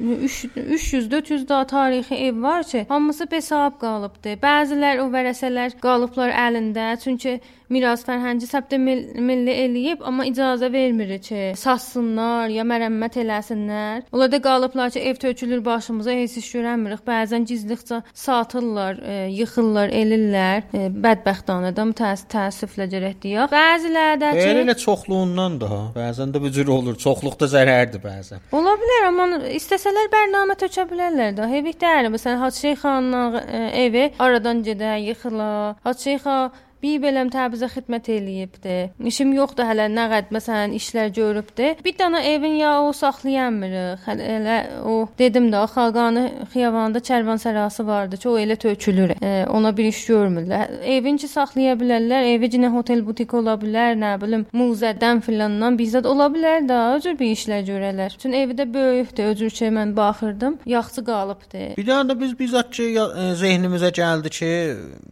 300-400 daha tarixi ev var ki, hamısı besab qalıbdı. Bəzilər o vərəsələr qalıblar əlində, çünki miras fərhəngi səbtə mil milli eləyib, amma icazə vermir ki, satsınlar ya mərəmmət eləsinlər. Onlar da qalıblar ki, ev tökülür başımıza, heç iş görənmirik. Bəzən gizliqcə satırlar, e, yıxırlar, elirlər. E, bədbəxtanə də mütəəss təəssüflə gərək deyək. Bəziləri də ki, elə çoxluğundan da. Bəzən də bu cür olur. Çoxluq da zərərdir bəzən. Ola bilər, amma istəsələr bərnamə tökə bilərlər də. Hevikdə məsələn Hacı xanın e, evi aradan gedə, yıxıla. Hacı xan bir beləm təbizə xidmət eləyibdi. İşim yoxdur hələ nə qəd məsələn işlər görübdü. Bir dənə evin ya o saxlayamırıq. Hələ o dedim də Xaqanı xiyabanında Çərvansarası vardı o elə tökülür. E, ona bir iş görmürlər. Evin ki saxlaya bilərlər. Evi cinə hotel butik ola bilər, nə bilim, muzədən filandan bizzat ola bilər də, o cür bir işlər görərlər. Çünki evi də böyükdür. O cür ki mən baxırdım, yaxşı qalıbdı. Bir daha da biz bizzat ki e, zehnimizə gəldi ki,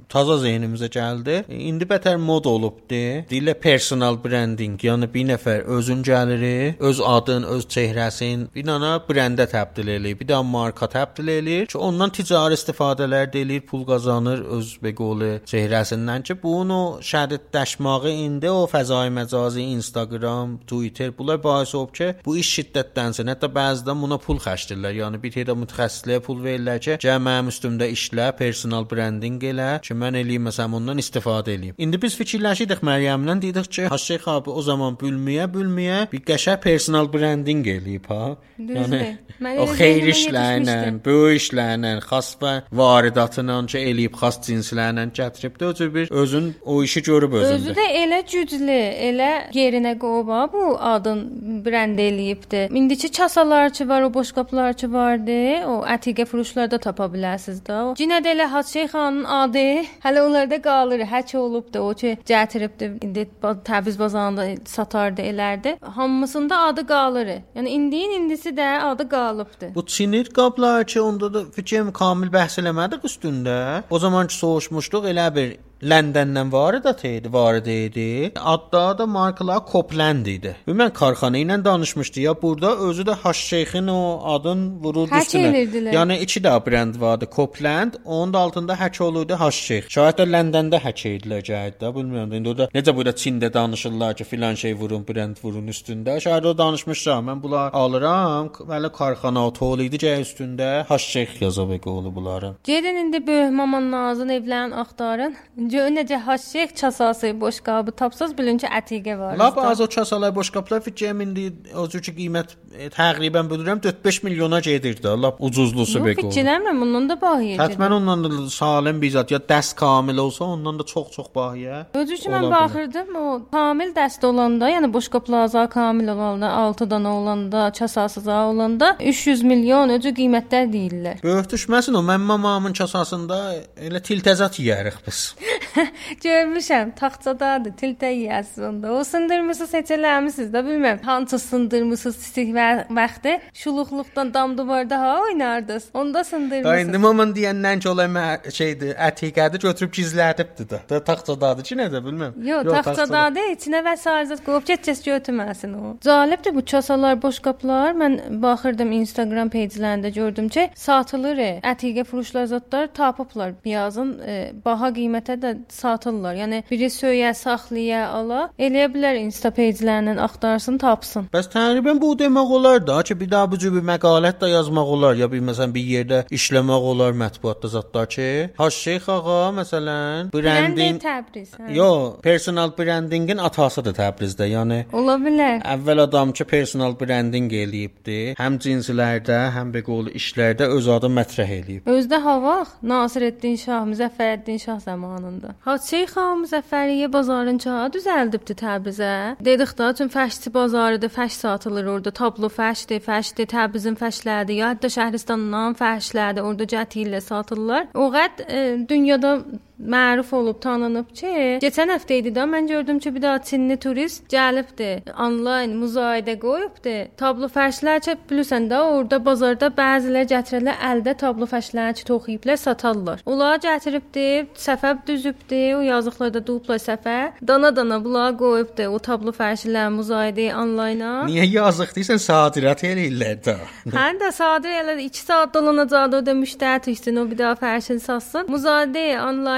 taza zehnimizə gəldi. E, İndi bətər mod olubdu. Dilə personal branding, yəni bir nəfər özün gəlir, öz adın, öz çehrəsin bir dana brendə təbdil eləyir, bir də marka təbdil eləyir ki, ondan ticari istifadələr də eləyir, pul qazanır öz beqolu çehrəsindən ki, bunu şəddətləşməyi indi o fəzai məcazi Instagram, Twitter bunlar bais olub ki, bu iş şiddətlənsin. Hətta bəzidən buna pul xərcləyirlər. Yəni bir təhdə mütəxəssisliyə pul verirlər ki, gəl mənim üstümdə işlə, personal branding elə ki, mən eləyim məsələn ondan istifadə eləyim. İndi biz fikirləşidik Məryəmlə dedik ki, Haşex abi o zaman bülməyə bülməyə bir qəşəng personal branding eləyib ha. Mən o xeyir işlərlə, böyük işlərlə, xas və varidatla ki, eləyib xas cinslərlə gətirib də cür bir özün o işi görüb özündə. Özü də elə güclü, elə yerinə qoyub ha, bu adın brend eləyibdi. İndiki kasalarçı var, o boş qapılarçı vardı. O ətiqə furuşlarda tapa bilərsiniz də. Cinə də elə Hacı xanın adı hələ onlarda qalır. Hək olubdu. O ki gətiribdi. İndi Təbriz bazarında satardı, elərdi. Hamısında adı qalır. Yəni indiyin indisi də adı qalıbdı. Bu Çinir qablar ki, onda da fikrim kamil bəhs eləmədik üstündə. O zaman ki soğuşmuşduq elə bir Londondan varidat idi, varid idi. Adda da markalar Copland idi. Və mən karxana ilə danışmışdı ya burada özü də Haş Şeyxin o adın vururdu Hək üstünə. Yəni iki də brend vardı, Copland, onun da altında hək olurdu Haş Şeyx. Şayət də Londonda hək edilər gəldi də, bilmirəm. İndi o da necə burada Çində danışırlar ki, filan şey vurun, brend vurun üstündə. Şayət o danışmışam, mən bunlar alıram, bəli karxana o tolidi gəy üstündə Haş Şeyx yazıb qolu bunların. Gedin indi böyük maman nazın evlərini axtarın. Gör necə haşex çasası boş qabı tapsaz bilin ki ətiqə var. Lap az o çasalar boş qapılar fikrim indi o cür ki qiymət e, təqribən bilirəm 4-5 milyona gedir də, lap ucuzlusu Yox, be qolu. fikirləmirəm bundan da bahiyə. Həttəmən ondan da salim bir zat ya dəst kamil olsa ondan da çox-çox bahiyə. Özü ola mən baxırdım o kamil dəst olanda, yəni boşqa plaza kamil olanda, 6 dana olanda, çasasız olanda 300 milyon öcü qiymətlər deyirlər. Böyük düşməsin o mən mamamın kasasında elə tiltəzat yeyərik biz. Görmüşəm, taxtadadır, tiltə yeyəsiz onda. O sındırmısınız, seçələmisiniz də bilmirəm. Hansı sındırmısınız istik və- vaxtı şuluqluqdan dam duvarda ha oynardınız. Onda Da sındırmısınız. indi mamın deyəndən ki, olay mə- şeydir, ətiqədir götürüb gizlədibdi də. Da taxtadadır ki, nədir bilmirəm. Yox, taxtadadır, içinə vəsait qoyub get-get götürməsin o. Cəlibdir bu çasalar, boş qapılar. Mən baxırdım Instagram peyjlərində gördüm ki, satılır. e, Ətiqə furuşlar zətlər tapıblar. Biyazın e, baha qiymətə də satırlar. Yəni biri söyə, saxlaya, ala. Eləyə bilər Insta page-lərindən axtarsın, tapsın. Bəs təqribən bu demək olar da ki, bir daha bu cür bir məqalət də yazmaq olar ya bir məsələn bir yerdə işləmək olar mətbuatda zətlər ki, Haş Şeyx ağa məsələn branding Təbriz. Hə. Yo, personal brandingin atasıdır Təbrizdə. Yəni Ola bilər. Əvvəl adam ki, personal branding eləyibdi. Həm cinslərdə, həm də qol işlərdə öz adı mətrəh eləyib. Özdə havaq Nasireddin Şah, Müzəffəreddin Şah zamanında. Hacı xan Müzəffəriyyə bazarın çağı düzəldibdi Təbrizə. Dedik da, üçün fəşçi bazarıdır, fəş satılır orada. Tablo fəşdir, fəşdir, Təbrizin fəşləridir. Ya hətta Şəhristandan fəşlərdir, orada cəti ilə satırlar. O qəd e, dünyada məruf olub, tanınıb ki, keçən həftə idi də mən gördüm ki, bir daha Çinli turist gəlibdi. Onlayn müzahidə qoyubdu. Tablo fəşlər çə bilirsən də orada bazarda bəziləri gətirərlər əldə tablo fəşləri ki, toxuyublar satarlar. Onlar gətiribdi, səfəb düzübdi, o yazıqlarda dupla səfər. Dana-dana bunlar qoyubdu o tablo fəşlər müzahidəyə onlayna. Niyə yazıq deyirsən sadirat eləyirlər də. Həm də sadə elə 2 saat dolanacaqdı o da müştəri tüksün o bir daha fəşin satsın. Müzahidə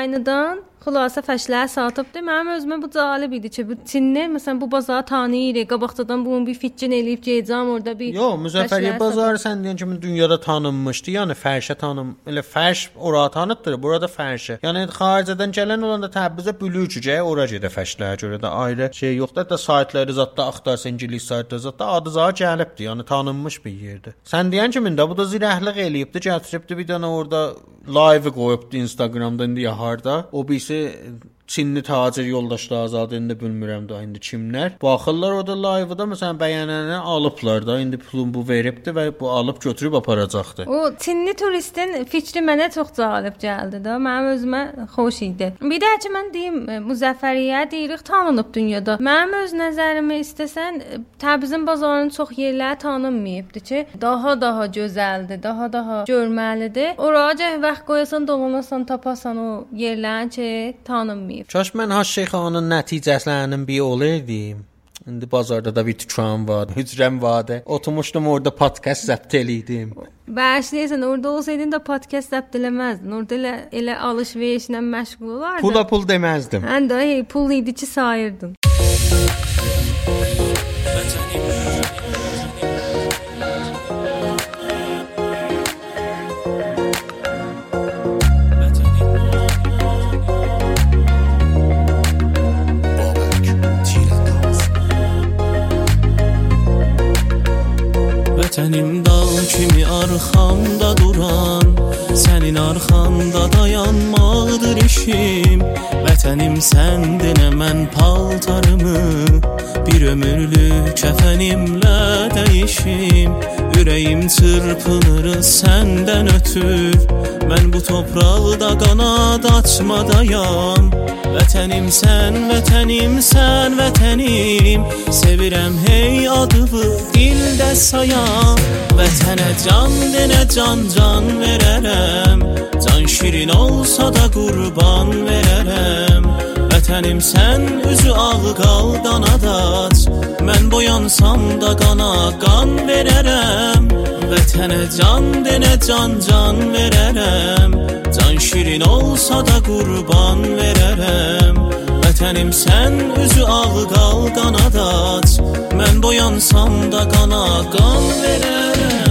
onlayndan Xülasə fəşlər satıbdı. Mənim özümə bu cəlib idi ki, bu Çinli məsələn bu bazarı tanıyır. Qabaqcadan bunun bir fikrin eləyib gedəcəm orada bir Yo, Müzəffəriyyə fəşlər bazarı sən deyən kimi dünyada tanınmışdı. Yəni fərşə tanım, elə fərş ora tanıtdır, burada fərşə. Yəni xaricdən gələn olanda Təbrizə bülücücə ora gedə fəşlərə görə də ayrı şey yoxdur. Hətta saytları zətdə axtarsa ingilis saytları zətdə adı zə gəlibdi. Yəni tanınmış bir yerdir. Sən deyən kimi də bu da zirəhlik eləyibdi, gətiribdi bir dənə orada live qoyubdu Instagramda indi ya harda. O birisi Çinli tacir yoldaşlar azad indi bilmirəm də indi kimlər. Baxırlar orada live-da məsələn bəyənəni alıblar da indi pulun bu veribdi və bu alıb götürüb aparacaqdı. O Çinli turistin fikri mənə çox cəlib gəldi də. Mənim özümə xoş idi. Bir də ki mən deyim, e, Müzəffəriyyə deyirik tanınıb dünyada. Mənim öz nəzərimi istəsən, e, Təbrizin bazarının çox yerləri tanınmayıbdı ki, daha daha gözəldir, daha daha görməlidir. Oraya vaxt qoyasan, dolanasan, tapasan o yerlərin ki, tanınmayıb. Kaş mən Haş Şeyxanın nəticələrinin biri olaydım. İndi bazarda da bir dükan var, hücrəm vardı. Oturmuşdum orada podkast zəbt eləydim. Bağışlayırsan, orada olsaydın da podcast zəbt eləməzdin. Orada elə elə alış-verişlə məşğul olardın. Pula pul deməzdim. Hən də hey, pul idi ki, sayırdın. Vətənim dağ kimi arxamda duran Sənin arxanda dayanmaqdır işim. Vətənim səndinə mən paltarımı Bir ömürlük kəfənimlə dəyişim Ürəyim çırpınır səndən ötür Mən bu topraqda qanad açmadayam Vətənim sən, vətənim sən, vətənim. Sevirəm hey adını dildə sayam Vətənə can denə can can verərəm. Can şirin olsa da qurban verərəm Vətənim sən üzü ağ qal qanadaç Mən boyansam da qana qan verərəm. Vətənə can denə can can verərəm. Can şirin olsa da qurban verərəm. Vətənim sən üzü ağ qal qanadaç Mən boyansam da qana qan verərəm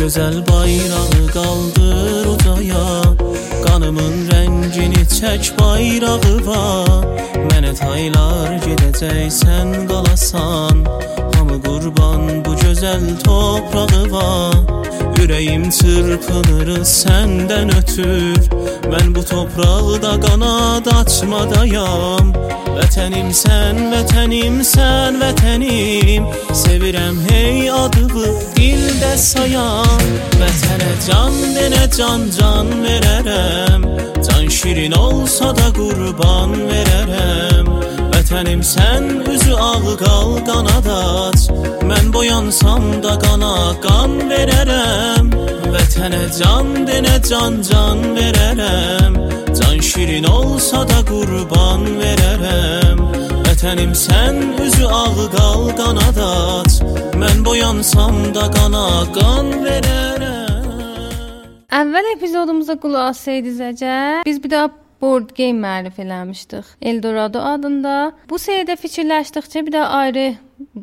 gözəl bayrağı qaldır ucaya Qanımın rəngini çək bayrağı var. Mənə taylar gedəcək sən qalasan Hamı qurban bu gözəl toprağı var. Ürəyim çırpınır səndən ötür. Mən bu topraqda qanad açmadayam Vətənim sən, vətənim sən, vətənim. Sevirəm hey adını dildə sayam Vətənə can denə can can verərəm. Can şirin olsa da qurban verərəm. Vətənim sən üzü ağ qal qanadaç. Mən boyansam da qana qan verərəm. Vətənə can denə can can verərəm Can şirin olsa da qurban verərəm Vətənim sən üzü ağı qal qanad aç Mən boyansam da qana qan verərəm. Əvvəl epizodumuza qulaq assaydınızca, biz bir daha board game mərif eləmişdik. Eldorado adında. Bu seydə fikirləşdikcə bir də ayrı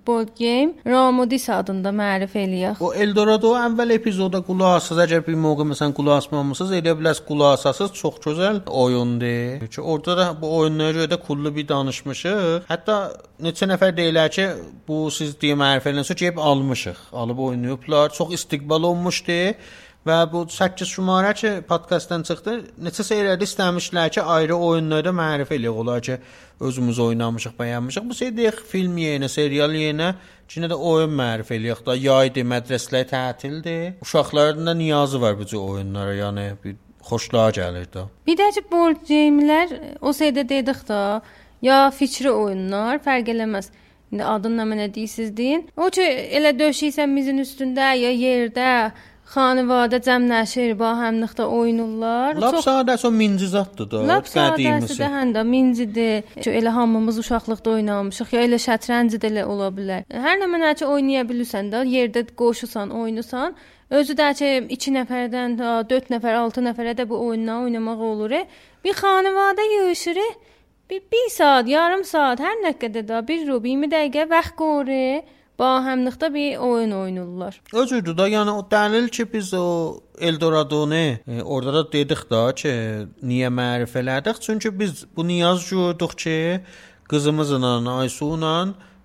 board game Ramodis adında mərif eləyək. O Eldorado əvvəl epizoda qulaq asasız, əgər bir moqə məsələn qulaq asmamısınız, elə biləs qulaq asasız çox gözəl oyundur. Ki orada da bu oyunlara görə də kullu bir danışmışıq. Hətta neçə nəfər deyirlər ki, bu siz deyə mərif eləyəndə gəlib almışıq. Alıb oynayıblar. Çox istiqbal olmuşdu. Və bu 8 şumarə ki, podkastdan çıxdı. Neçə seyirlərdə istəmişlər ki, ayrı oyunlarda mərifə eləyək olar ki, özümüz oynamışıq, bəyənmişik. Bu seyirdə film yerinə, serial yerinə Çinə də oyun mərifə eləyək də. Yaydı, mədrəsələr tətildir. Uşaqların da niyazı var bu cür oyunlara, yəni bir xoşluğa gəlir də. Bir də ki, board game-lər o seydə dedik də, ya fikri oyunlar fərq eləməz. İndi adını nə mənə deyirsiz deyin. O ki elə döşəysən mizin üstündə ya yerdə xanəvadə cəmləşir, ba həmlıqda oynayırlar. Lap sadəsi o minci zaddır da. Lap sadəsi də həm də mincidir. Ki elə hamımız uşaqlıqda oynamışıq. Ya elə şətranc da elə ola bilər. Hər nə mənə ki oynaya bilirsən də, yerdə qoşusan, oynusan, özü də ki 2 nəfərdən da 4 nəfər, 6 nəfərə də bu oyunla oynamaq olur. e. Bir xanəvadə yığışır. e. Bir 1 saat, yarım saat, hər nə qədər də bir rub 20 dəqiqə vaxt qoyur. Ba həmlıqda bir oyun oynayırlar. Özüdür da, yəni o dəlil ki biz o Eldorado-nu e, orada da dedik da ki, niyə mərif elədik? Çünki biz bu niyaz gördük ki, qızımızla, Aysu ilə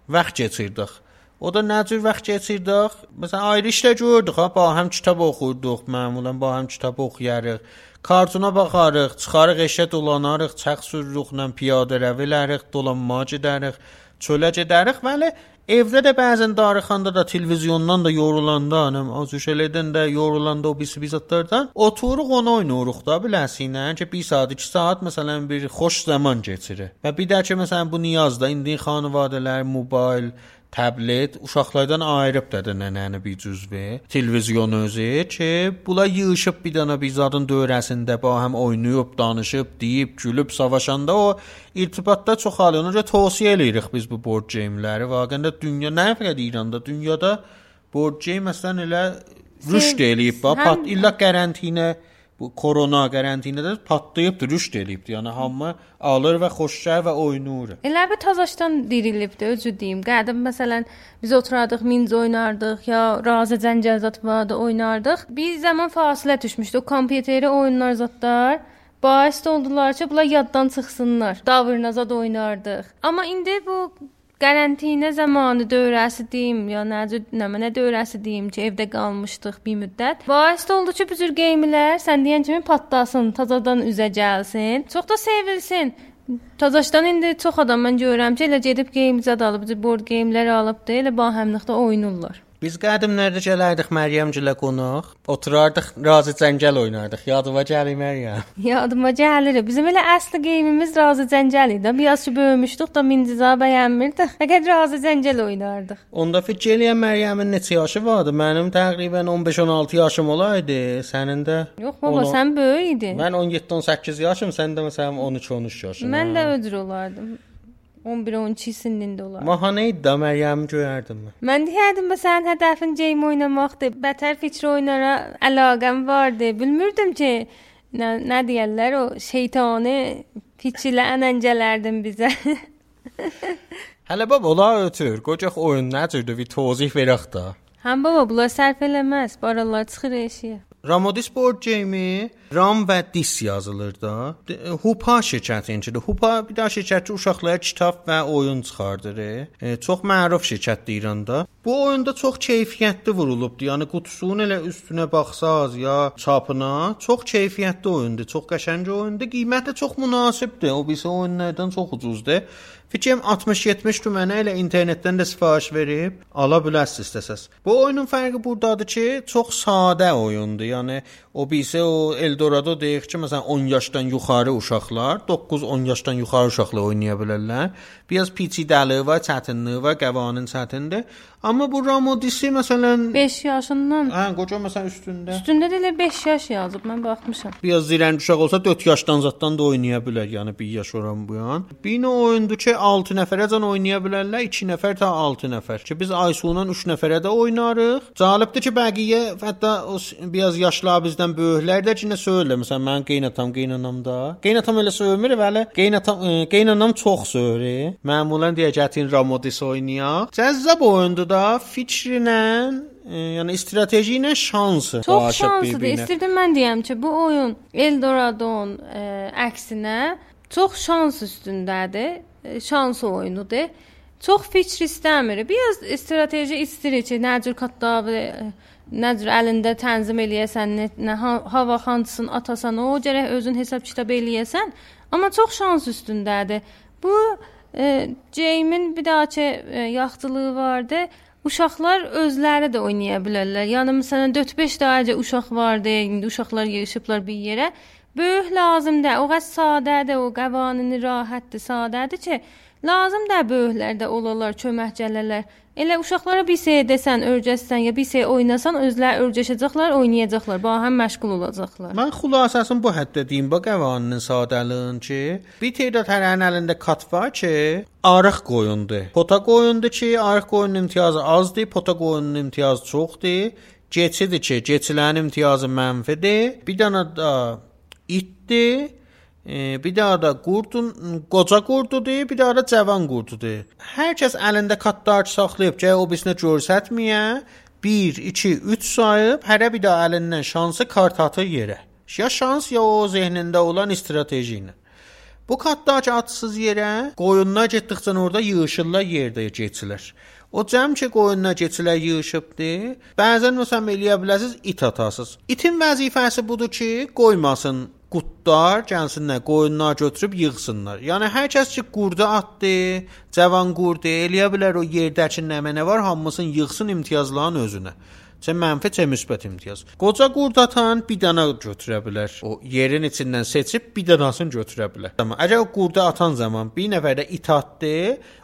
vaxt keçirdik. O da nə cür vaxt keçirdik? Məsələn, ayrı işlə gördük ha, ba həm kitab oxuyurduq, məmulən ba həm kitab oxuyarıq. Kartuna baxarıq, çıxarıq eşə dolanarıq, çax sürürüklə piyadə rəvilərik, dolanmağa gedərik, çölə gedərik, bəli. Evdə də bəzən darıxanda da televizyondan da yorulanda, hanım, azuşələrdən də yorulanda o bisi bizatlardan oturuq onu oynayırıq da biləsinə ki 1 saat, 2 saat məsələn bir xoş zaman keçirir. Və bir də ki məsələn bu niyazda indi xanvadələr mobil tablet uşaqlardan ayırıb da nənəni bir cüzvə televizyon özü ki, bula yığışıb bir dənə bir zadın dövrəsində ba həm oynayıb, danışıb, deyib, gülüb, savaşanda o irtibatda çoxalır. Ona görə tövsiyə eləyirik biz bu board game-ləri. Vaqəndə dünya nə fəqət İranda, dünyada board game məsələn elə rüşd eləyib, pat illa qarantinə bu korona qarantinədə patlayıbdı, rüşd eləyibdi. Yəni hamı alır və xoşçay və oynayır. Elə bir tazaşdan dirilibdi, özü deyim. Qədim məsələn biz oturardıq, minc oynardıq ya razı cəncəzat vardı oynardıq. Bir zaman fasilə düşmüşdü. O kompüteri oyunlar zatlar Bais oldular ki, bunlar yaddan çıxsınlar. Davırnazad oynardıq. Amma indi bu Qarantina zamanı dövrəsi deyim, ya cür nə mənə dövrəsi deyim ki, evdə qalmışdıq bir müddət. Bais oldu ki, bu cür geyimlər sən deyən kimi patlasın, tazadan üzə gəlsin. Çox da sevilsin. Tazaşdan indi çox adam mən görürəm ki, elə gedib geyimcə alıb, bu board geyimlər alıbdı, elə ba həmlıqda oynayırlar. Biz qədimlərdə gələrdik Məryəmgilə qonaq, oturardıq, razı cəngəl oynardıq. Yadıma gəlir Məryəm. Yadıma gəlir. Bizim elə əsl geyimimiz razı cəncəl idi. Biraz ki böyümüşdük da mindiza bəyənmirdik. Fəqət razı cəncəl oynardıq. Onda fikir eləyəm Məryəmin neçə yaşı vardı? Mənim təqribən 15-16 yaşım olaydı. Sənin də Yox baba, Ona- sən böyük idin. Mən 17-18 yaşım, sən də məsələn 13-13 yaşın. Mən də öcür olardım. 11-12 sinində olardım. Mahanə idi da Məryəmi görərdim mən. Mən deyərdim məsələn hədəfin game oynamaqdır. Bətər fikir oyunlara əlaqəm vardı. Bilmirdim ki, nə, nə deyirlər o şeytani fikirlə ənəncələrdim bizə. Hələ baba ola ötür. Qocaq oyun necədir? Bir tozih verək də. Həm baba bunlar sərf eləməz. Baralar çıxır eşiyə. Ramodis board game Ram və Dis yazılır da. D- Hupa şirkətincədir. Hupa bir daha şirkəti uşaqlara kitab və oyun çıxardır. E, çox məruf şirkətdir İranda. Bu oyunda çox keyfiyyətli vurulubdu. Yəni qutusunun elə üstünə baxsaz ya çapına çox keyfiyyətli oyundur. Çox qəşəng oyundur. Qiyməti çox münasibdir. O birisi oyunlardan çox ucuzdur. Fikrim 60-70 tümənə elə internetdən də sifariş verib ala bilərsiniz istəsəz. Bu oyunun fərqi burdadır ki, çox sadə oyundur. Yəni o birisi o Eldorado deyir ki, məsələn 10 yaşdan yuxarı uşaqlar, 9-10 yaşdan yuxarı uşaqlar oynaya bilərlər. Biraz peçidəliyi var, çətinliyi var, qəvanın çətindir. Amma bu Ramodisi məsələn 5 yaşından hə, qoca məsələn üstündə üstündə də elə 5 yaş yazıb. Mən baxmışam. biraz zirəng uşaq olsa 4 yaşdan zatdan da oynaya bilər. Yəni 1 yaş oran bu yan. Bir nə oyundur ki, 6 nəfərəcən oynaya bilərlər, 2 nəfər ta 6 nəfər. Ki biz Aysu'nun 3 nəfərə də oynarıq. Cəlibdir ki, bəqiyə hətta o biraz yaşlar bizdən böyüklər də ki, nə söylə. Məsələn, mən qeynatam, qeynanam da. Qeynatam elə söymür, bəli. Qeynatam, qeynanam çox söyür. Məmulən deyəcətin Ramodis oynayaq. Cəzzab oyundur da, fikrinlə, yəni strateji ilə şansı. Çox şanslıdır. İstirdim mən deyəm ki, bu oyun Eldoradon e, əksinə çox şans üstündədir. Şans oyunudur. Çox fikr istəmir. Biraz strateji istəyir ki, nə cür katdavi nə cür əlində tənzim eləyəsən, nə, nə ha- hava xançısın atasan, o gərək özün hesab kitab eləyəsən. Amma çox şans üstündədir. Bu Jame'in bir daha ki e, yaxşılığı vardı. Uşaqlar özləri də oynaya bilərlər. Yəni məsələn 4-5 dənəcə uşaq vardı, indi uşaqlar yığılışıblar bir yerə. Böyük lazımdır. O qəs sadədir, o qavanını rahatdır, sadədir ki, lazım da böyüklər də olalar, kömək gələrlər. Elə uşaqlara bir şey desən, örgəsən ya bir şey oynasan, özləri örgəşəcəklər, oynayacaqlar, ba həm məşğul olacaqlar. Mən xülasəsini bu həddə deyim, bu qəvaninin sadəliyinin ki, bir tədad hərənin əlində kat var ki, arıq qoyundur. Pota qoyundur ki, arıq qoyunun imtiyazı azdır, pota qoyunun imtiyazı çoxdur. Keçidir ki, keçilərin imtiyazı mənfidir. Bir dənə də itdir. Bir daha da qurdun, qoca qurdudur, bir daha da cavan qurdudur. Hər kəs əlində katlar saxlayıb ki, o birisini görsətməyə 1, 2, 3 sayıb, hərə bir də əlindən şansı kart atır yerə. Ya şans ya o zehnində olan strateji ilə. Bu ki atsız yerə, qoyunlar getdikcə orada yığışırlar yerdə keçilər. O cəm ki qoyunlar keçilər yığışıbdı. Bəzən məsələn eləyə bilərsiniz it atasız. İtin vəzifəsi budur ki, qoymasın qutlar gəlsinlər, qoyunlar götürüb yığsınlar. Yəni hər kəs ki qurdu atdı, cavan qurdu eləyə bilər o yerdəki nə mənə var, hamısını yığsın imtiyazların özünə. Çə mənfi, çə müsbət imtiyaz. Qoca qurd atan bir dənə götürə bilər. O yerin içindən seçib bir dənəsini götürə bilər. Amma əgər o qurdu atan zaman bir nəfər də it atdı,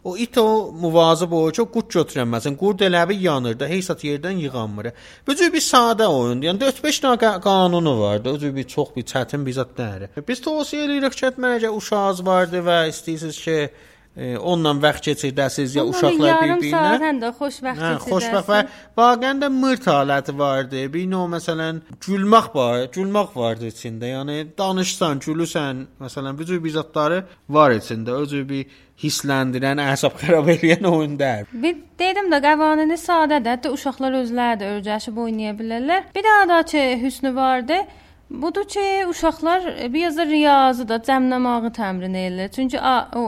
o it o muvazib olur ki, qurd götürənməsin. Qurd elə bir yanır da, heç at yerdən yığanmır. Bu cür bir sadə oyundur. Yəni 4-5 dənə qa- qanunu var da, o cür bir çox bir çətin bir zət deyil. Biz tövsiyə edirik ki, məncə uşağınız vardı və istəyirsiniz ki, onunla vaxt keçirdəsiniz ya uşaqlar yarım bir-birinə. saatən də xoşbəxt Hə, xoşbəxt və vaqəən də mırt haləti vardı. Bir növ məsələn gülmək var, gülmək vardı içində. Yəni danışsan, gülürsən, məsələn bu cür bir zətləri var içində. O cür bir hissləndirən, əsəb xarab edən oyun deyil. Bir dedim də qavanını sadədir. Hətta uşaqlar özləri də örgəşib oynaya bilərlər. Bir daha da ki, hüsnü vardı. Budur ki, uşaqlar e, biraz da riyazı da cəmləmağı təmrin edirlər. Çünki o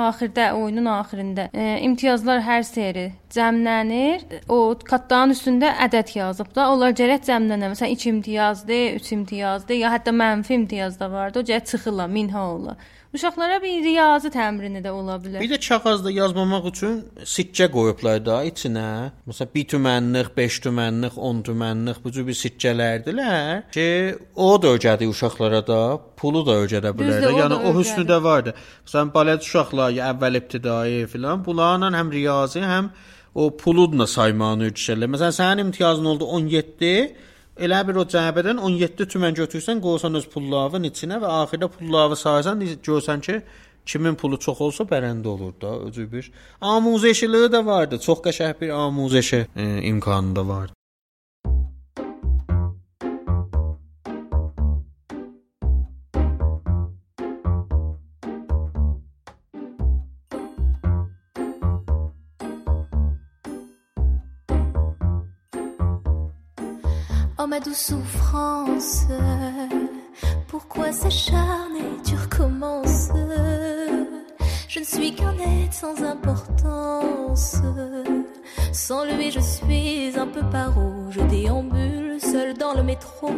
axirdə oyunun axirində e, imtiyazlar hər seri cəmlənir. O kattanın üstündə ədəd yazıb da. Onlar gərək cəmlənə. Məsələn 2 imtiyazdır, 3 imtiyazdır, ya hətta mənfi imtiyaz da vardı. O gərək çıxırlar, minha olur. Uşaqlara bir riyazi təmrini də ola bilər. Bir də kağızda yazmamaq üçün sikkə qoyublar da içinə. Məsələn 1 tümənlik, 5 tümənlik, 10 tümənlik bu cür bir sikkələrdilər ki, o da ödədi uşaqlara da, pulu da ödədə bilər. Düzdür, o Yəni da o hüsnü də vardı. Məsələn balət uşaqlar ya əvvəl ibtidai filan bunlarla həm riyazi, həm o pulu da saymanı ölçərlər. Məsələn sənin imtiyazın oldu 17 Elə bir o cəbədən 17 tümən götürsən, qoysan öz pullavın içinə və axirdə pullavı saysan, görsən ki, kimin pulu çox olsa bərəndə olur da, özü bir. Amuzeşiliyi də vardı. Çox qəşəng bir amuzeşi e, imkanı da vardı. Ma douce souffrance, pourquoi s'acharner, tu recommences Je ne suis qu'un être sans importance. Sans lui, je suis un peu paro. Je déambule seul dans le métro,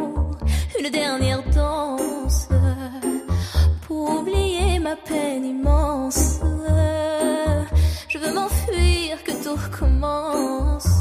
une dernière danse. pour oublier ma peine immense. Je veux m'enfuir, que tout recommence.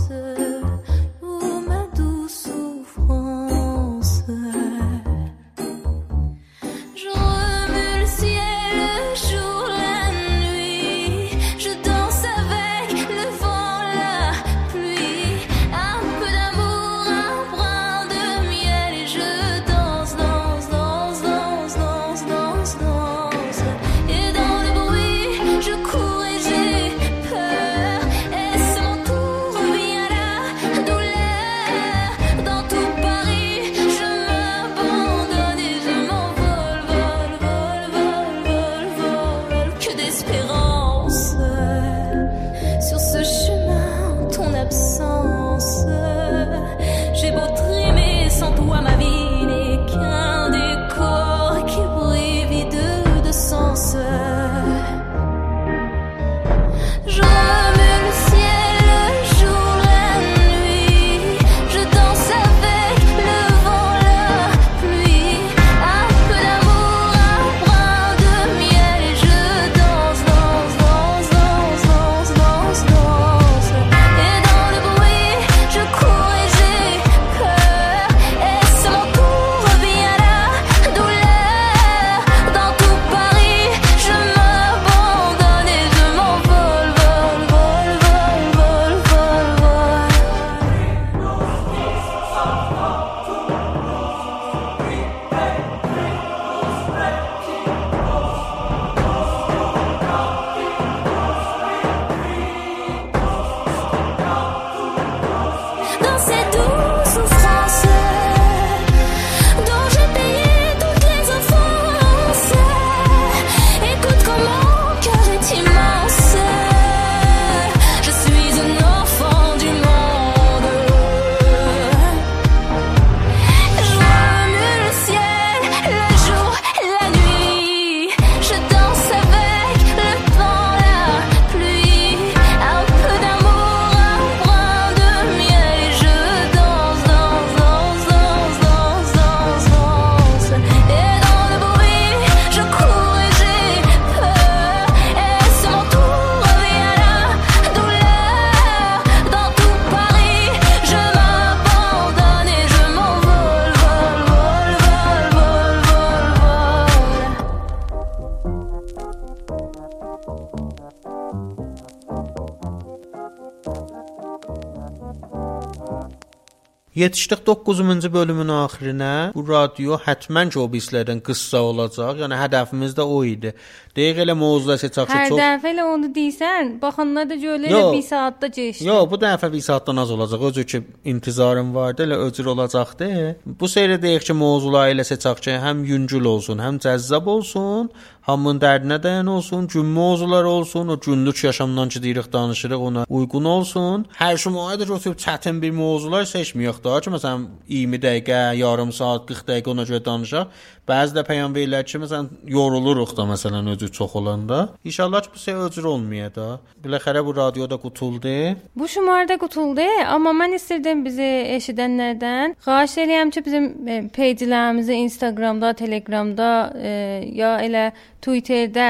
Yetişdik 9-cu bölümün axirinə. Bu radio həttəmən ki, o bizlərdən qıssa olacaq. Yəni hədəfimiz də o idi. Dəqiq elə mövzular seçək ki, Hər çox dəfə elə onu deyirsən, baxanlar da Yo. elə 1 saatda keçdi. Yo, bu dəfə bir saatdan az olacaq. Özü ki, intizarım vardı, elə öcür olacaqdı. Bu seyri deyək ki, mövzuları elə seçək ki, həm yüngül olsun, həm cəzzab olsun, hamının dərdinə dəyan olsun, gün mövzular olsun, o günlük yaşamdan ki, deyirik, danışırıq, ona uyğun olsun. Hər şumayda götürüb çətin bir mövzular seçməyək daha ki, məsələn 20 dəqiqə, yarım saat, 40 dəqiqə ona görə danışaq. Bəzi də peyam verirlər ki, məsələn yoruluruq da məsələn özü çox olanda. İnşallah ki, bu şey öcür olmaya da. Biləxərə bu radioda qutuldu. Bu şumarda qutuldu, amma mən istirdim bizi eşidənlərdən xahiş edirəm ki, bizim e, peyjlərimizi Instagramda, Telegramda e, ya elə Twitterdə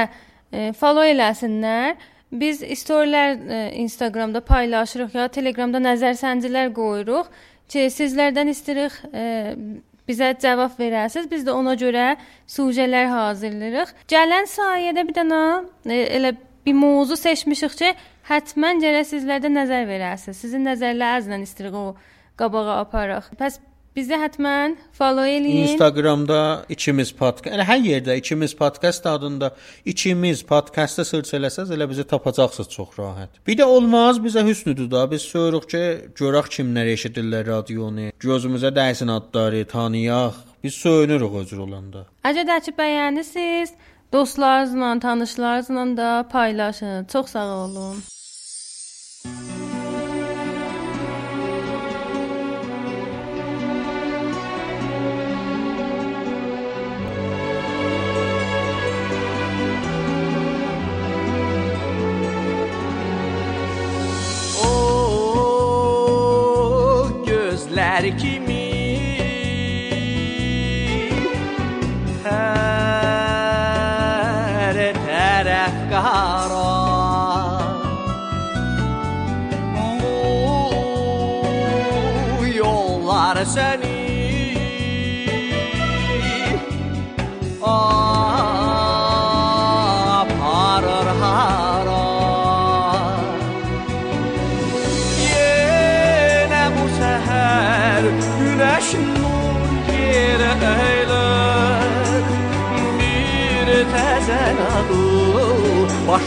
e, follow eləsinlər. Biz storylər e, Instagramda paylaşırıq ya Telegramda nəzərsəncilər qoyuruq ki, sizlərdən istəyirik e, bizə cavab verəsiniz. Biz də ona görə sujələr hazırlayırıq. Gələn sayədə bir dənə e, elə bir mövzu seçmişik ki, həttəmən gərək sizlər də nəzər verəsiniz. Sizin nəzərlərinizlə istəyirik o qabağa aparaq. Bəs bizi həttəmən follow eləyin. Instagramda ikimiz podkast, elə hər yerdə ikimiz podkast adında ikimiz podkastda search eləsəz elə bizi tapacaqsınız çox rahat. Bir də olmaz bizə hüsnüdür da. Biz söyürük ki, görək kimlər eşidirlər radionu. Gözümüzə dəysin adları, tanıyaq. Biz söyünürük özür olanda. Əgər də ki bəyənirsiniz, dostlarınızla, tanışlarınızla da paylaşın. Çox sağ olun. O hər kimi hər tərəf qara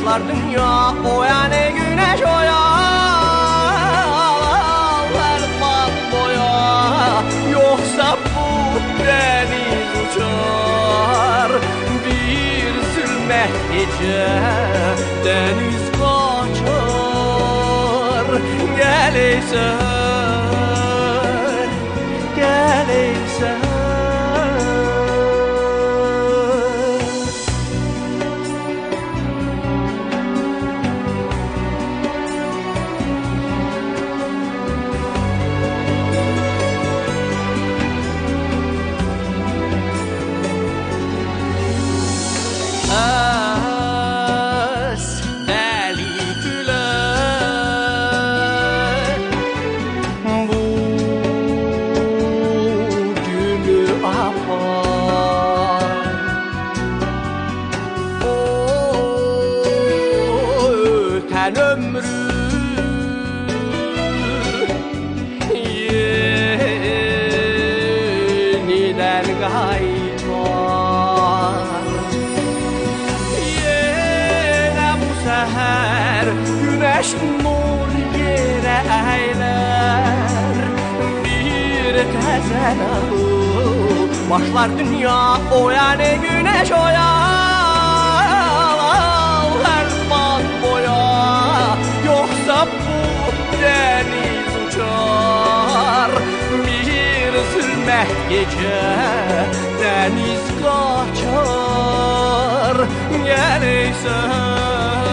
yaşlar dünya O yani güneş o yağlar boya Yoksa bu deniz uçar. Bir sürme gece deniz kaçar. Gel Gelirsen düşer Güneş nur yere eyler Bir tezen alır Başlar dünya o yani güneş o ya Her bak boya Yoksa bu deniz uçar. Bir sürmek gece Deniz kaçar. Geleysen